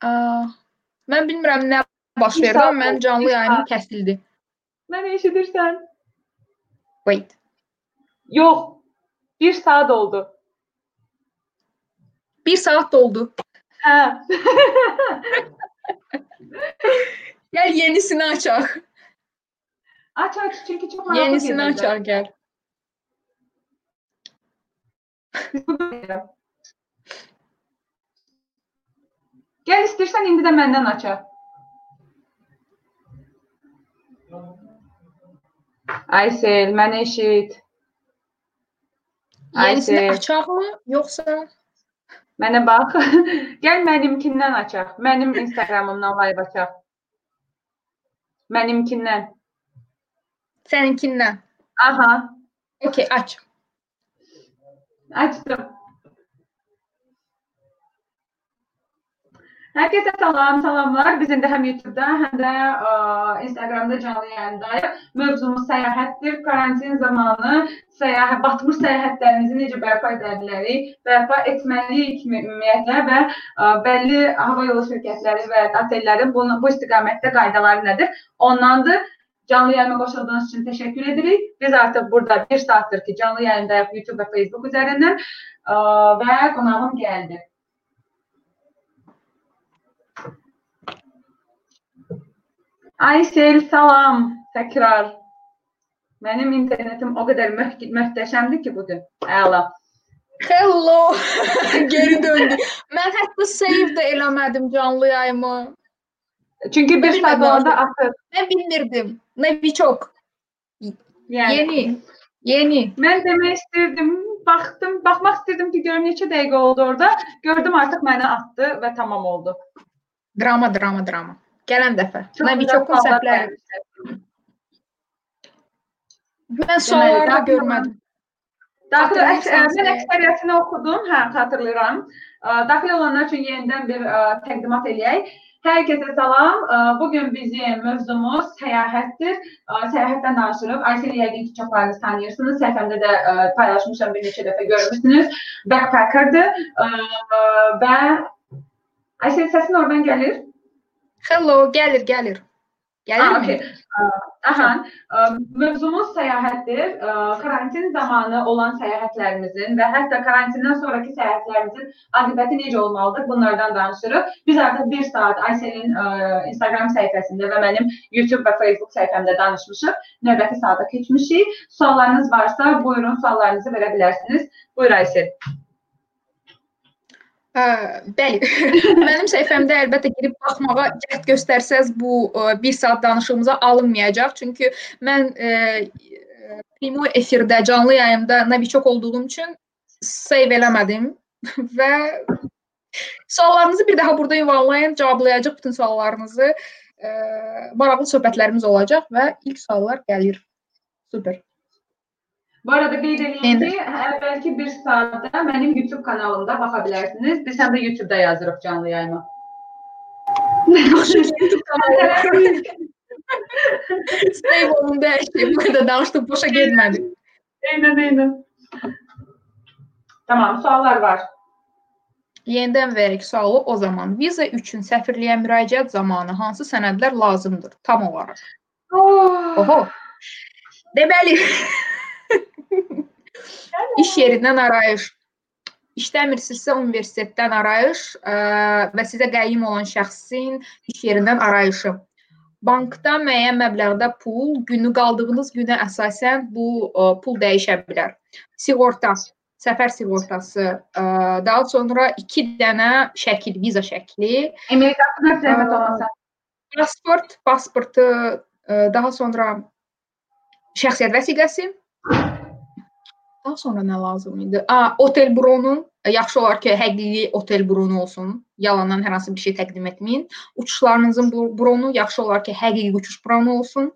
Ə, Mən bilmirəm nə baş Bir verdi, amma mənim canlı bir yayımım kəsildi. Məni eşidirsən? Wait. Yox. Bir saat oldu. 1 saat doldu. Hə. <laughs> Gəl yenisini açaq. Aç aç çünki çox maraqlı Yenisini açaq gəl. Gəl istəyirsən indi də məndən aça. Aysel, məni eşit. Yenisini Aysel, açaqmı, yoxsa mənə bax. <laughs> Gəl mənimkindən açaq. Mənim Instagramımdan live açaq. Mənimkindən. səninkindən? Aha, Okay, aç. açdım. Hər kəsə salam, salamlar. Biz indi həm YouTube-da, həm də ə, Instagramda canlı yayındayıq. Mövzumuz səyahətdir. Karantin zamanı səyahət, batmış səyahətlərimizi necə bərpa edə bilərik, bərpa etməliyik mi ümumiyyətlə və ə, bəlli hava yolu şirkətləri və otellərin bunu bu istiqamətdə qaydaları nədir? Ondandır. Canlı yayıma qoşulduğunuz üçün təşəkkür edirik. Biz artıq burada 1 saatdır ki, canlı yayındayıq YouTube və Facebook üzərindən ə, və qonağım gəldi. Aysel, salam. Təkrar. Mənim internetim o qədər möh möhtəşəmdir ki, bu gün. Əla. Hello. <laughs> Geri döndü. Mən hətta save də eləmədim canlı yayımı. Çünki bir Bilmədim saat olanda artıq. atır. Mən bilmirdim. Noviçok. Yəni Yeni. Yeni. mən demək istirdim, baxdım, baxmaq istirdim ki, görüm neçə dəqiqə oldu orada. Gördüm artıq məni atdı və tamam oldu. Drama, drama, drama. Gələn dəfə. Çox gözəl Noviçokun suallar səhvləri. vermişlər. Mən sualları da daxil görmədim. Daxil mən əksəriyyətini oxudum, hə, xatırlayıram. Daxil olanlar üçün yenidən bir ə, təqdimat eləyək. Hər kəsə salam. Bu gün bizim mövzumuz səyahətdir. Səyahətdən danışırıq. Aysel yəqin ki, çoxlarınız tanıyırsınız. Səhifəmdə də paylaşmışam, bir neçə dəfə görmüsünüz. Backpackerdir və Aysel səsin oradan gəlir. Hello, gəlir, gəlir. Ha, Gəlirmi? okey. Ə, Aha, mövzumuz səyahətdir. Karantin zamanı olan səyahətlərimizin və hətta karantindən sonrakı səyahətlərimizin aqibəti necə olmalıdır? Bunlardan danışırıq. Biz artıq 1 saat Ayselin Instagram səhifəsində və mənim YouTube və Facebook səhifəmdə danışmışıq. Növbəti saata keçmişik. Suallarınız varsa, buyurun suallarınızı verə bilərsiniz. Buyur Aysel. Ə, bəli. <laughs> Mənim səhifəmdə əlbəttə girib baxmağa cəhd göstərsəz bu 1 saat danışığımıza alınmayacaq. Çünki mən ə, ə, Primo efirdə, canlı yayımda noviçok olduğum üçün save eləmədim <laughs> və suallarınızı bir daha burada ünvanlayın, cavablayacaq bütün suallarınızı. Ə, maraqlı söhbətlərimiz olacaq və ilk suallar gəlir. Super. Bu arada qeyd edeyim ki, əvvəlki 1 saatda mənim YouTube kanalımda baxa bilərsiniz. Biz həm də YouTube-da yazırıq canlı kanalı. Save olundu hər şey. Bu qədər danışdım, boşa getmədi. Eynən, eynən. Tamam, suallar var. Yenidən verək sualı o zaman. Viza üçün səfirliyə müraciət zamanı hansı sənədlər lazımdır tam olaraq? Oh. Oho. Deməli, iş yerindən arayış, işləmirsinizsə universitetdən arayış ə, və sizə qəyyim olan şəxsin iş yerindən arayışı. Bankda müəyyən məbləğdə pul, günü qaldığınız günə əsasən bu ə, pul dəyişə bilər. Sığorta, səfər sığortası, ə, daha sonra 2 dənə şəkil, viza şəkli, Amerikasına zəhmət olmasa. pasport, pasportu, ə, daha sonra şəxsiyyət vəsiqəsi. Daha sonra nə lazım idi? A, otel bronu. Yaxşı olar ki, həqiqi otel bronu olsun. Yalandan hər hansı bir şey təqdim etməyin. Uçuşlarınızın bronu yaxşı olar ki, həqiqi uçuş bronu olsun.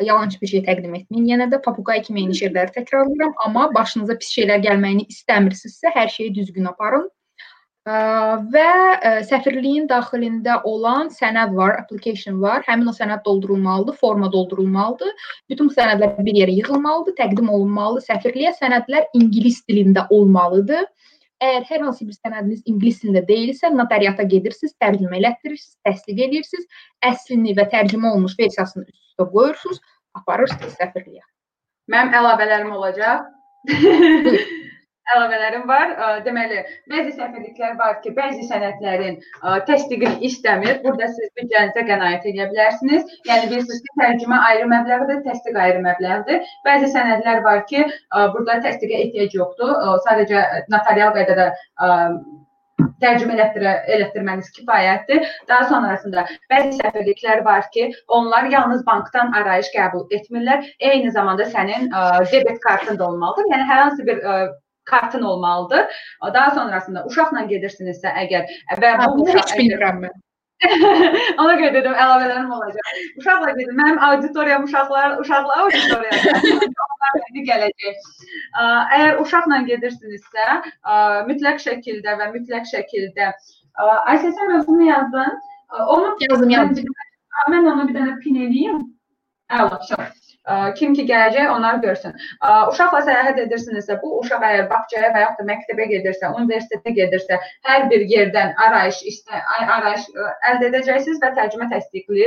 Yalan bir şey təqdim etməyin. Yenə də papuqay kimi eyni şeyləri təkrarlayıram, amma başınıza pis şeylər gəlməyini istəmirsinizsə, hər şeyi düzgün aparın. Və ə, səfirliyin daxilində olan sənəd var, application var. Həmin o sənəd doldurulmalıdır, forma doldurulmalıdır. Bütün bu sənədlər bir yerə yığılmalıdır, təqdim olunmalıdır. Səfirliyə sənədlər ingilis dilində olmalıdır. Əgər hər hansı bir sənədiniz ingilis dilində deyilsə, notariata gedirsiniz, tərcümə elətdirirsiniz, təsdiq edirsiniz, əslini və tərcümə olunmuş versiyasını üst-üstə qoyursunuz, aparırsınız səfirliyə. Mənim əlavələrim olacaq. <laughs> əlavələrim var. Deməli, bəzi səfirliklər var ki, bəzi sənədlərin ə, təsdiqini istəmir. Burada siz büdcənizə qənaət edə bilərsiniz. Yəni bilirsiniz ki, tərcümə ayrı məbləğdir, təsdiq ayrı məbləğdir. Bəzi sənədlər var ki, ə, burada təsdiqə ehtiyac yoxdur. Ə, Sadəcə notarial qaydada tərcümə elətdirə, elətdirməniz kifayətdir. Daha sonrasında bəzi səfirliklər var ki, onlar yalnız bankdan arayış qəbul etmirlər. Eyni zamanda sənin ə, debet kartın da olmalıdır. Yəni hər hansı bir ə, kartın olmalıdır. Daha sonrasında uşaqla gedirsinizsə əgər və bu bunu uşaq heç bilmirəm mən. <laughs> Ona görə dedim əlavələrim olacaq. Uşaqla gedim. Mənim auditoriyam uşaqlar, uşaqlar auditoriyası. <laughs> Onlar indi gələcək. Əgər uşaqla gedirsinizsə, mütləq şəkildə və mütləq şəkildə ə, Ayşə sən özünü yazdın. Onu Yazdım, yazdım. Mən onu bir dənə pin eləyim. Əla, şo. Kim ki gələcək, onlar görsün. Uşaqla səyahət edirsinizsə, bu uşaq əgər bağçaya və yaxud da məktəbə gedirsə, universitetə gedirsə, hər bir yerdən arayış istə ay- arayış əldə edəcəksiniz və tərcümə təsdiqli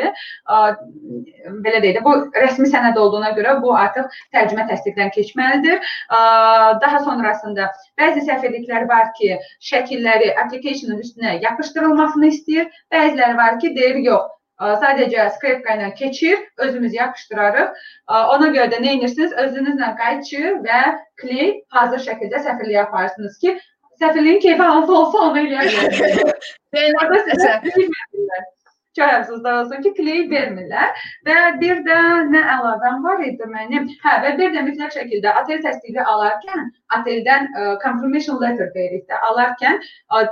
belə deyək də bu rəsmi sənəd olduğuna görə bu artıq tərcümə təsdiqdən keçməlidir. Daha sonrasında bəzi səfirliklər var ki, şəkilləri applicationın üstünə yapışdırılmasını istəyir. Bəziləri var ki, deyir yox, sadəcə skripka ilə keçir, özümüz yapışdırarıq. Ona görə də nə edirsiniz? Özünüzlə qayçı və kley hazır şəkildə səfirliyə aparırsınız ki, səfirliyin keyfi hansı olsa onu eləyə bilərsiniz. <laughs> Orada sizə vermirlər. Çox əfsuslar olsun ki, kley vermirlər və bir də nə əlavəm var idi mənim? Hə, və bir də mütləq şəkildə otel təsdiqi alarkən, oteldən ə, confirmation letter veririk də alarkən ə,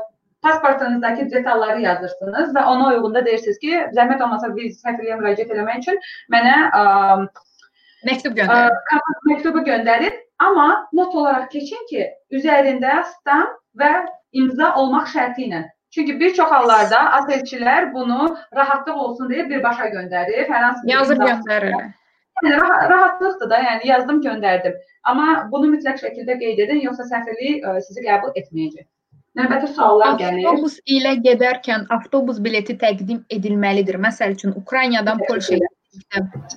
pasportunuzdakı detalları yazırsınız və ona uyğun da deyirsiniz ki, zəhmət olmasa biz səfirliyə müraciət etmək üçün mənə ə, Məktub ə, göndərin. kapat məktubu göndərin, amma not olaraq keçin ki, üzərində stamp və imza olmaq şərti ilə. Çünki bir çox hallarda otelçilər bunu rahatlıq olsun deyə birbaşa göndərir. Hər hansı Yazıb göndərirlər. Yəni rah rahatlıqdır da, yəni yazdım, göndərdim. Amma bunu mütləq şəkildə qeyd edin, yoxsa səfirlik ə, sizi qəbul etməyəcək. Növbəti suallar gəlir. Avtobus ilə gedərkən avtobus bileti təqdim edilməlidir. Məsəl üçün Ukraynadan Polşaya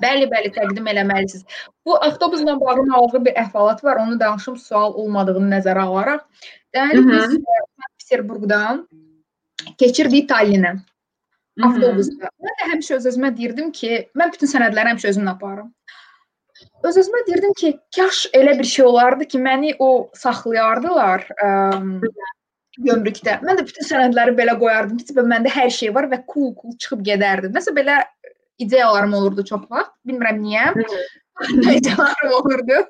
bəli, bəli təqdim eləməlisiniz. Bu avtobusla bağlı maraqlı bir əhvalat var. Onu danışım sual olmadığını nəzərə alaraq. Deməli biz Sankt-Peterburqdan keçirdik Tallinnə avtobusda. Mən də həmişə öz-özümə deyirdim ki, mən bütün sənədləri həmişə özümlə aparıram. Öz-özümə deyirdim ki, kaş elə bir şey olardı ki, məni o saxlayardılar ə, gömrükdə. Mən də bütün sənədləri belə qoyardım ki, məndə hər şey var və cool cool çıxıb gedərdim. Nəsə belə ideyalarım olurdu çox vaxt. Bilmirəm niyə. ideyalarım olurdu.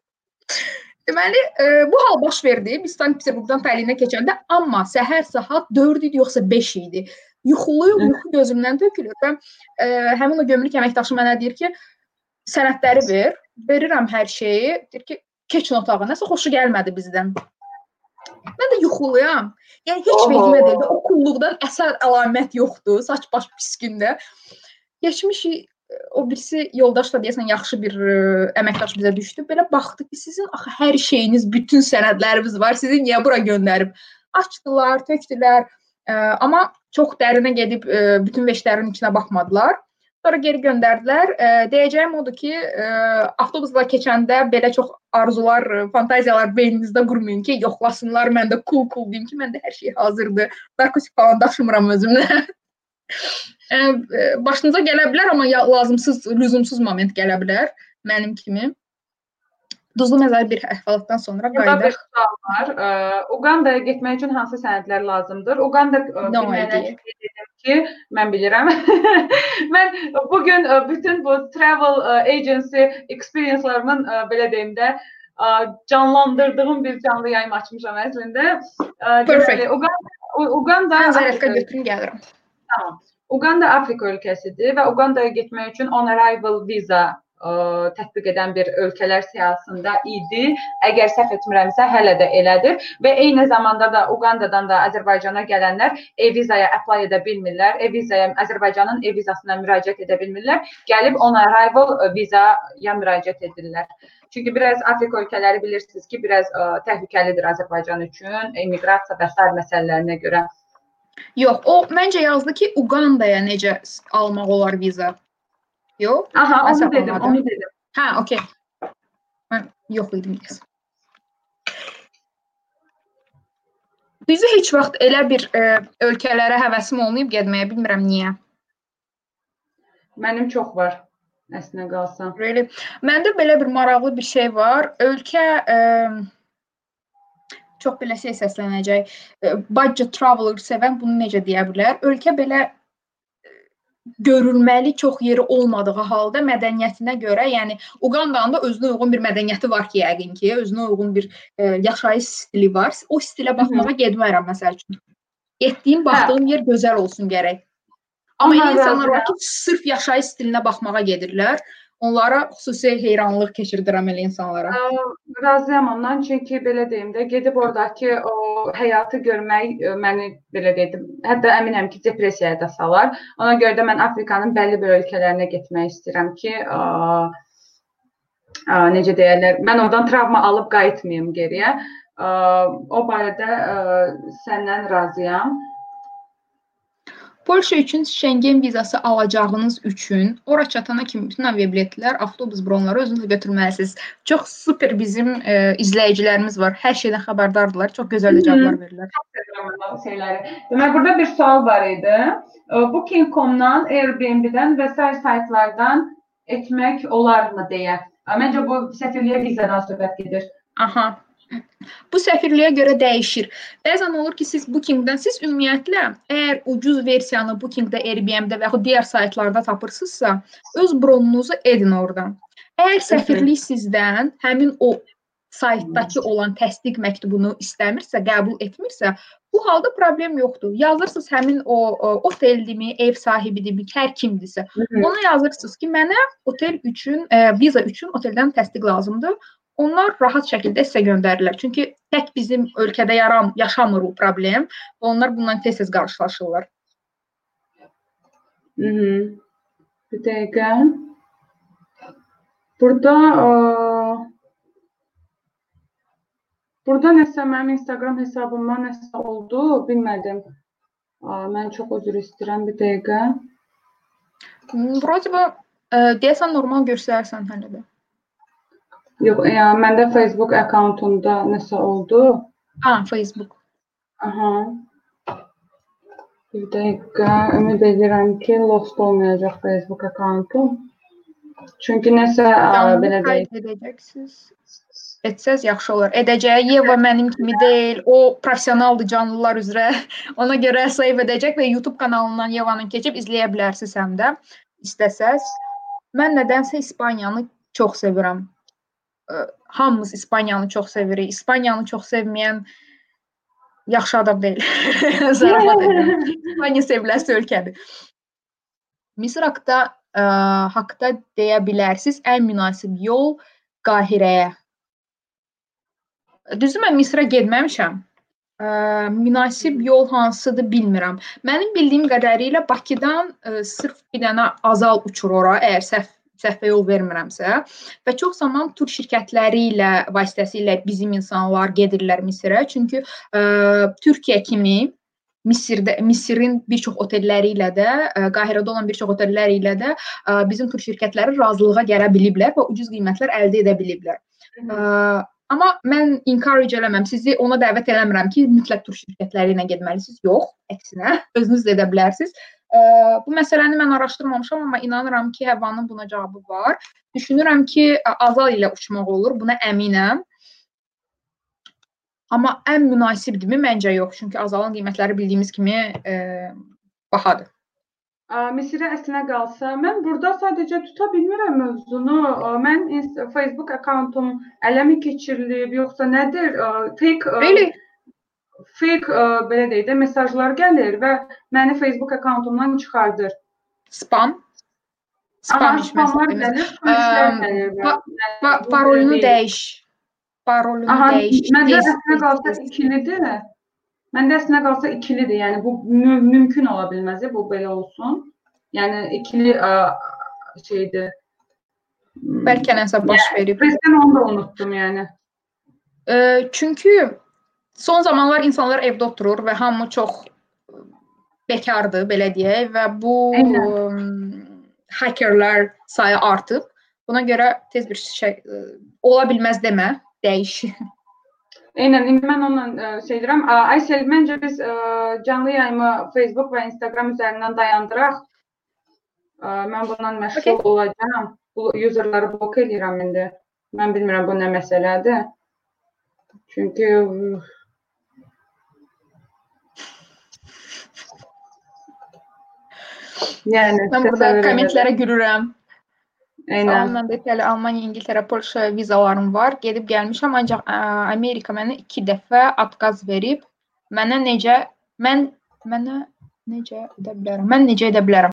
Deməli, e, bu hal baş verdi. Biz Sankt-Peterburqdan Tallinnə keçəndə, amma səhər saat 4 idi yoxsa 5 idi. Yuxuluyum, yuxu gözümdən tökülür və e, həmin o gömrük əməkdaşı mənə deyir ki, sənədləri ver. Verirəm hər şeyi. Deyir ki, keçin otağa. Nəsə xoşu gəlmədi bizdən. Mən də yuxuluyam. Yəni heç vecimə deyil. O kulluqdan əsər əlamət yoxdur. Saç baş pis gündə. Keçmişik o birisi yoldaş da deyəsən yaxşı bir ə, əməkdaş bizə düşdü. Belə baxdı ki, sizin axı hər şeyiniz, bütün sənədləriniz var. Sizi niyə bura göndərib? Açdılar, tökdülər. Ə, amma çox dərinə gedib ə, bütün veşlərin içinə baxmadılar. Sonra geri göndərdilər. Ə, deyəcəyim odur ki, ə, avtobusla keçəndə belə çox arzular, ə, fantaziyalar beyninizdə qurmayın ki, yoxlasınlar, mən də cool cool deyim ki, məndə hər şey hazırdır. Narkotik falan daşımıram özümlə. <laughs> Ə, ə, başınıza gələ bilər, amma lazımsız, lüzumsuz moment gələ bilər mənim kimi. Duzlu məzəli bir əhvalatdan sonra Burada bir qayıdaq. sual var. Uqandaya getmək üçün hansı sənədlər lazımdır? Uqanda ə, No bilməyənlər idea. Ki, mən bilirəm. <laughs> mən bu gün ə, bütün bu travel ə, agency experience-larımın belə deyim də canlandırdığım bir canlı yayım açmışam əslində. Deməli, Uqanda Uqanda Afrika- götürüm gəlirəm. Tamam. Uqanda Afrika ölkəsidir və Uqandaya getmək üçün on arrival viza ə, tətbiq edən bir ölkələr siyahısında idi. Əgər səhv etmirəmsə, hələ də elədir və eyni zamanda da Uqandadan da Azərbaycana gələnlər e-vizaya apply edə bilmirlər. E-vizaya Azərbaycanın e-vizasına müraciət edə bilmirlər. Gəlib on arrival vizaya müraciət edirlər. Çünki biraz Afrika ölkələri bilirsiniz ki, biraz ə, təhlükəlidir Azərbaycan üçün, immiqrasiya və sair məsələlərinə görə. Yox, o məncə yazdı ki, Uqandaya necə almaq olar viza. Yox? Aha, onu səhv dedim, onu dedim. Hə, okey. Mən yox idim deyəsən. Düzü heç vaxt elə bir ə, ölkələrə həvəsim olmayıb getməyə, bilmirəm niyə. Mənim çox var əslinə qalsa. Really. Məndə belə bir maraqlı bir şey var. Ölkə ə, çox belə şey səslənəcək. Budget traveler sevən bunu necə deyə bilər? Ölkə belə görülməli çox yeri olmadığı halda mədəniyyətinə görə, yəni Uqandanın da özünə uyğun bir mədəniyyəti var ki, yəqin ki, özünə uyğun bir ə, yaşayış stili var. O stilə baxmağa getmərəm məsəl üçün. Getdiyim, baxdığım yer gözəl olsun gərək. Amma Aha, insanlar var ki, sırf yaşayış stilinə baxmağa gedirlər. Onlara xüsusi heyranlıq keçirdirəm elə insanlara. Ə, Razıyam ondan çünki belə deyim də gedib oradakı o həyatı görmək ə, məni belə deyim, hətta əminəm ki, depressiyaya da salar. Ona görə də mən Afrikanın bəlli bir ölkələrinə getmək istəyirəm ki, ə, ə, necə deyirlər, mən oradan travma alıb qayıtmayım geriyə. Ə, o barədə ə, səndən razıyam. Polşa üçün Şengen vizası alacağınız üçün ora çatana kimi bütün aviabiletlər, avtobus bronları özünüzlə götürməlisiniz. Çox super bizim e, izləyicilərimiz var. Hər şeydən xəbərdardılar. Çox gözəl də cavablar verirlər. Şeyləri. Demək burada bir sual var idi. Ə, Booking.com-dan, Airbnb-dən və sair saytlardan etmək olarmı deyə. Məncə bu səfirliyə vizadan söhbət gedir. Aha. Bu səfirliyə görə dəyişir. Bəzən olur ki, siz Booking-dən siz ümumiyyətlə əgər ucuz versiyanı Booking-də, Airbnb-də və yaxud digər saytlarda tapırsınızsa, öz bronunuzu edin oradan. Əgər səfirlik sizdən həmin o saytdakı olan təsdiq məktubunu istəmirsə, qəbul etmirsə, bu halda problem yoxdur. Yazırsınız həmin o, o oteldimi, ev sahibidirmi, hər kimdirsə, ona yazırsınız ki, mənə otel üçün, e, viza üçün oteldən təsdiq lazımdır Onlar rahat şəkildə sizə göndərirlər. Çünki tək bizim ölkədə yaram, yaşamır bu problem. və Onlar bundan tez-tez qarşılaşırlar. Mhm. Bir dəqiqə. Burada ə, Burada nəsə mənim Instagram hesabımdan nəsə oldu, bilmədim. Ə, mən çox üzr istəyirəm bir dəqiqə. Hmm, Vроде бы e, deyəsən normal göstərsən hələ də. Yox, yəni məndə Facebook akkauntumda nəsə oldu. Ha, Facebook. Aha. Bir dəqiqə, ümid edirəm ki, lost olmayacaq Facebook akkauntum. Çünki nəsə ə, belə deyək. edəcəksiniz. Etsəz yaxşı olar. Edəcəyi Yeva mənim kimi deyil. O professionaldır canlılar üzrə. <laughs> Ona görə save edəcək və YouTube kanalından Yevanın keçib izləyə bilərsiniz həm də istəsəz. Mən nədənsə İspaniyanı çox sevirəm. Ə, Hamımız İspaniyanı çox sevirik. İspaniyanı çox sevməyən yaxşı adam deyil. Zarafat edirəm. İspaniya seviləsi ölkədir. Misir haqqında ə, haqqda deyə bilərsiniz ən münasib yol Qahirəyə. Düzdür mən Misrə getməmişəm. Ə, münasib yol hansıdır bilmirəm. Mənim bildiyim qədərilə Bakıdan ə, sırf bir dənə azal uçur ora, əgər səhv səhvə yol vermirəmsə və çox zaman tur şirkətləri ilə vasitəsilə bizim insanlar gedirlər Misirə. Çünki ə, Türkiyə kimi Misirdə Misirin bir çox otelləri ilə də, ə, Qahirədə olan bir çox otelləri ilə də ə, bizim tur şirkətləri razılığa gələ biliblər və ucuz qiymətlər əldə edə biliblər. Ə, amma mən encourage eləməm, sizi ona dəvət eləmirəm ki, mütləq tur şirkətləri ilə getməlisiniz. Yox, əksinə, <laughs> özünüz də edə bilərsiniz. Ə, bu məsələni mən araşdırmamışam, amma inanıram ki, Həvanın buna cavabı var. Düşünürəm ki, Azal ilə uçmaq olur, buna əminəm. Amma ən münasibdirmi? Məncə yox, çünki Azalın qiymətləri bildiyimiz kimi ə, bahadır. Misirə əslinə qalsa, mən burada sadəcə tuta bilmirəm mövzunu. Mən Facebook akkauntum ələ mi keçirilib, yoxsa nədir? Fake ə, Really? fake belə deyək də mesajlar gəlir və məni Facebook akkauntumdan çıxardır. Spam. Spam parolunu belə dəyiş. Parolunu dəyiş. məndə əslinə qalsa ikilidir. Məndə əslinə qalsa ikilidir. Yəni bu mü mümkün ola bilməz, bu belə olsun. Yəni ikili ə, şeydir. Bəlkə nəsə baş verib. Presdən onu da unutdum yəni. Ə, çünki son zamanlar insanlar evdə oturur və hamı çox bekardır, belə deyək və bu Eynən. ım, hackerlər sayı artıb. Buna görə tez bir şey ə, ola bilməz demə, dəyiş. <laughs> Eynən, indi mən onunla ə, şey edirəm. Aysel, məncə biz ə, canlı yayımı Facebook və Instagram üzərindən dayandıraq. Ə, mən bundan məşğul Okey. olacağam. Bu userləri blok edirəm indi. Mən bilmirəm bu nə məsələdir. Çünki yəni Mən burada kommentlərə gülürəm. Eynən. Mən də İtaliya, Almaniya, İngiltərə, Polşa vizalarım var. Gedib gəlmişəm, ancaq ə, Amerika mənə 2 dəfə atqaz verib. Mənə necə mən mənə necə edə bilərəm? Mən necə edə bilərəm?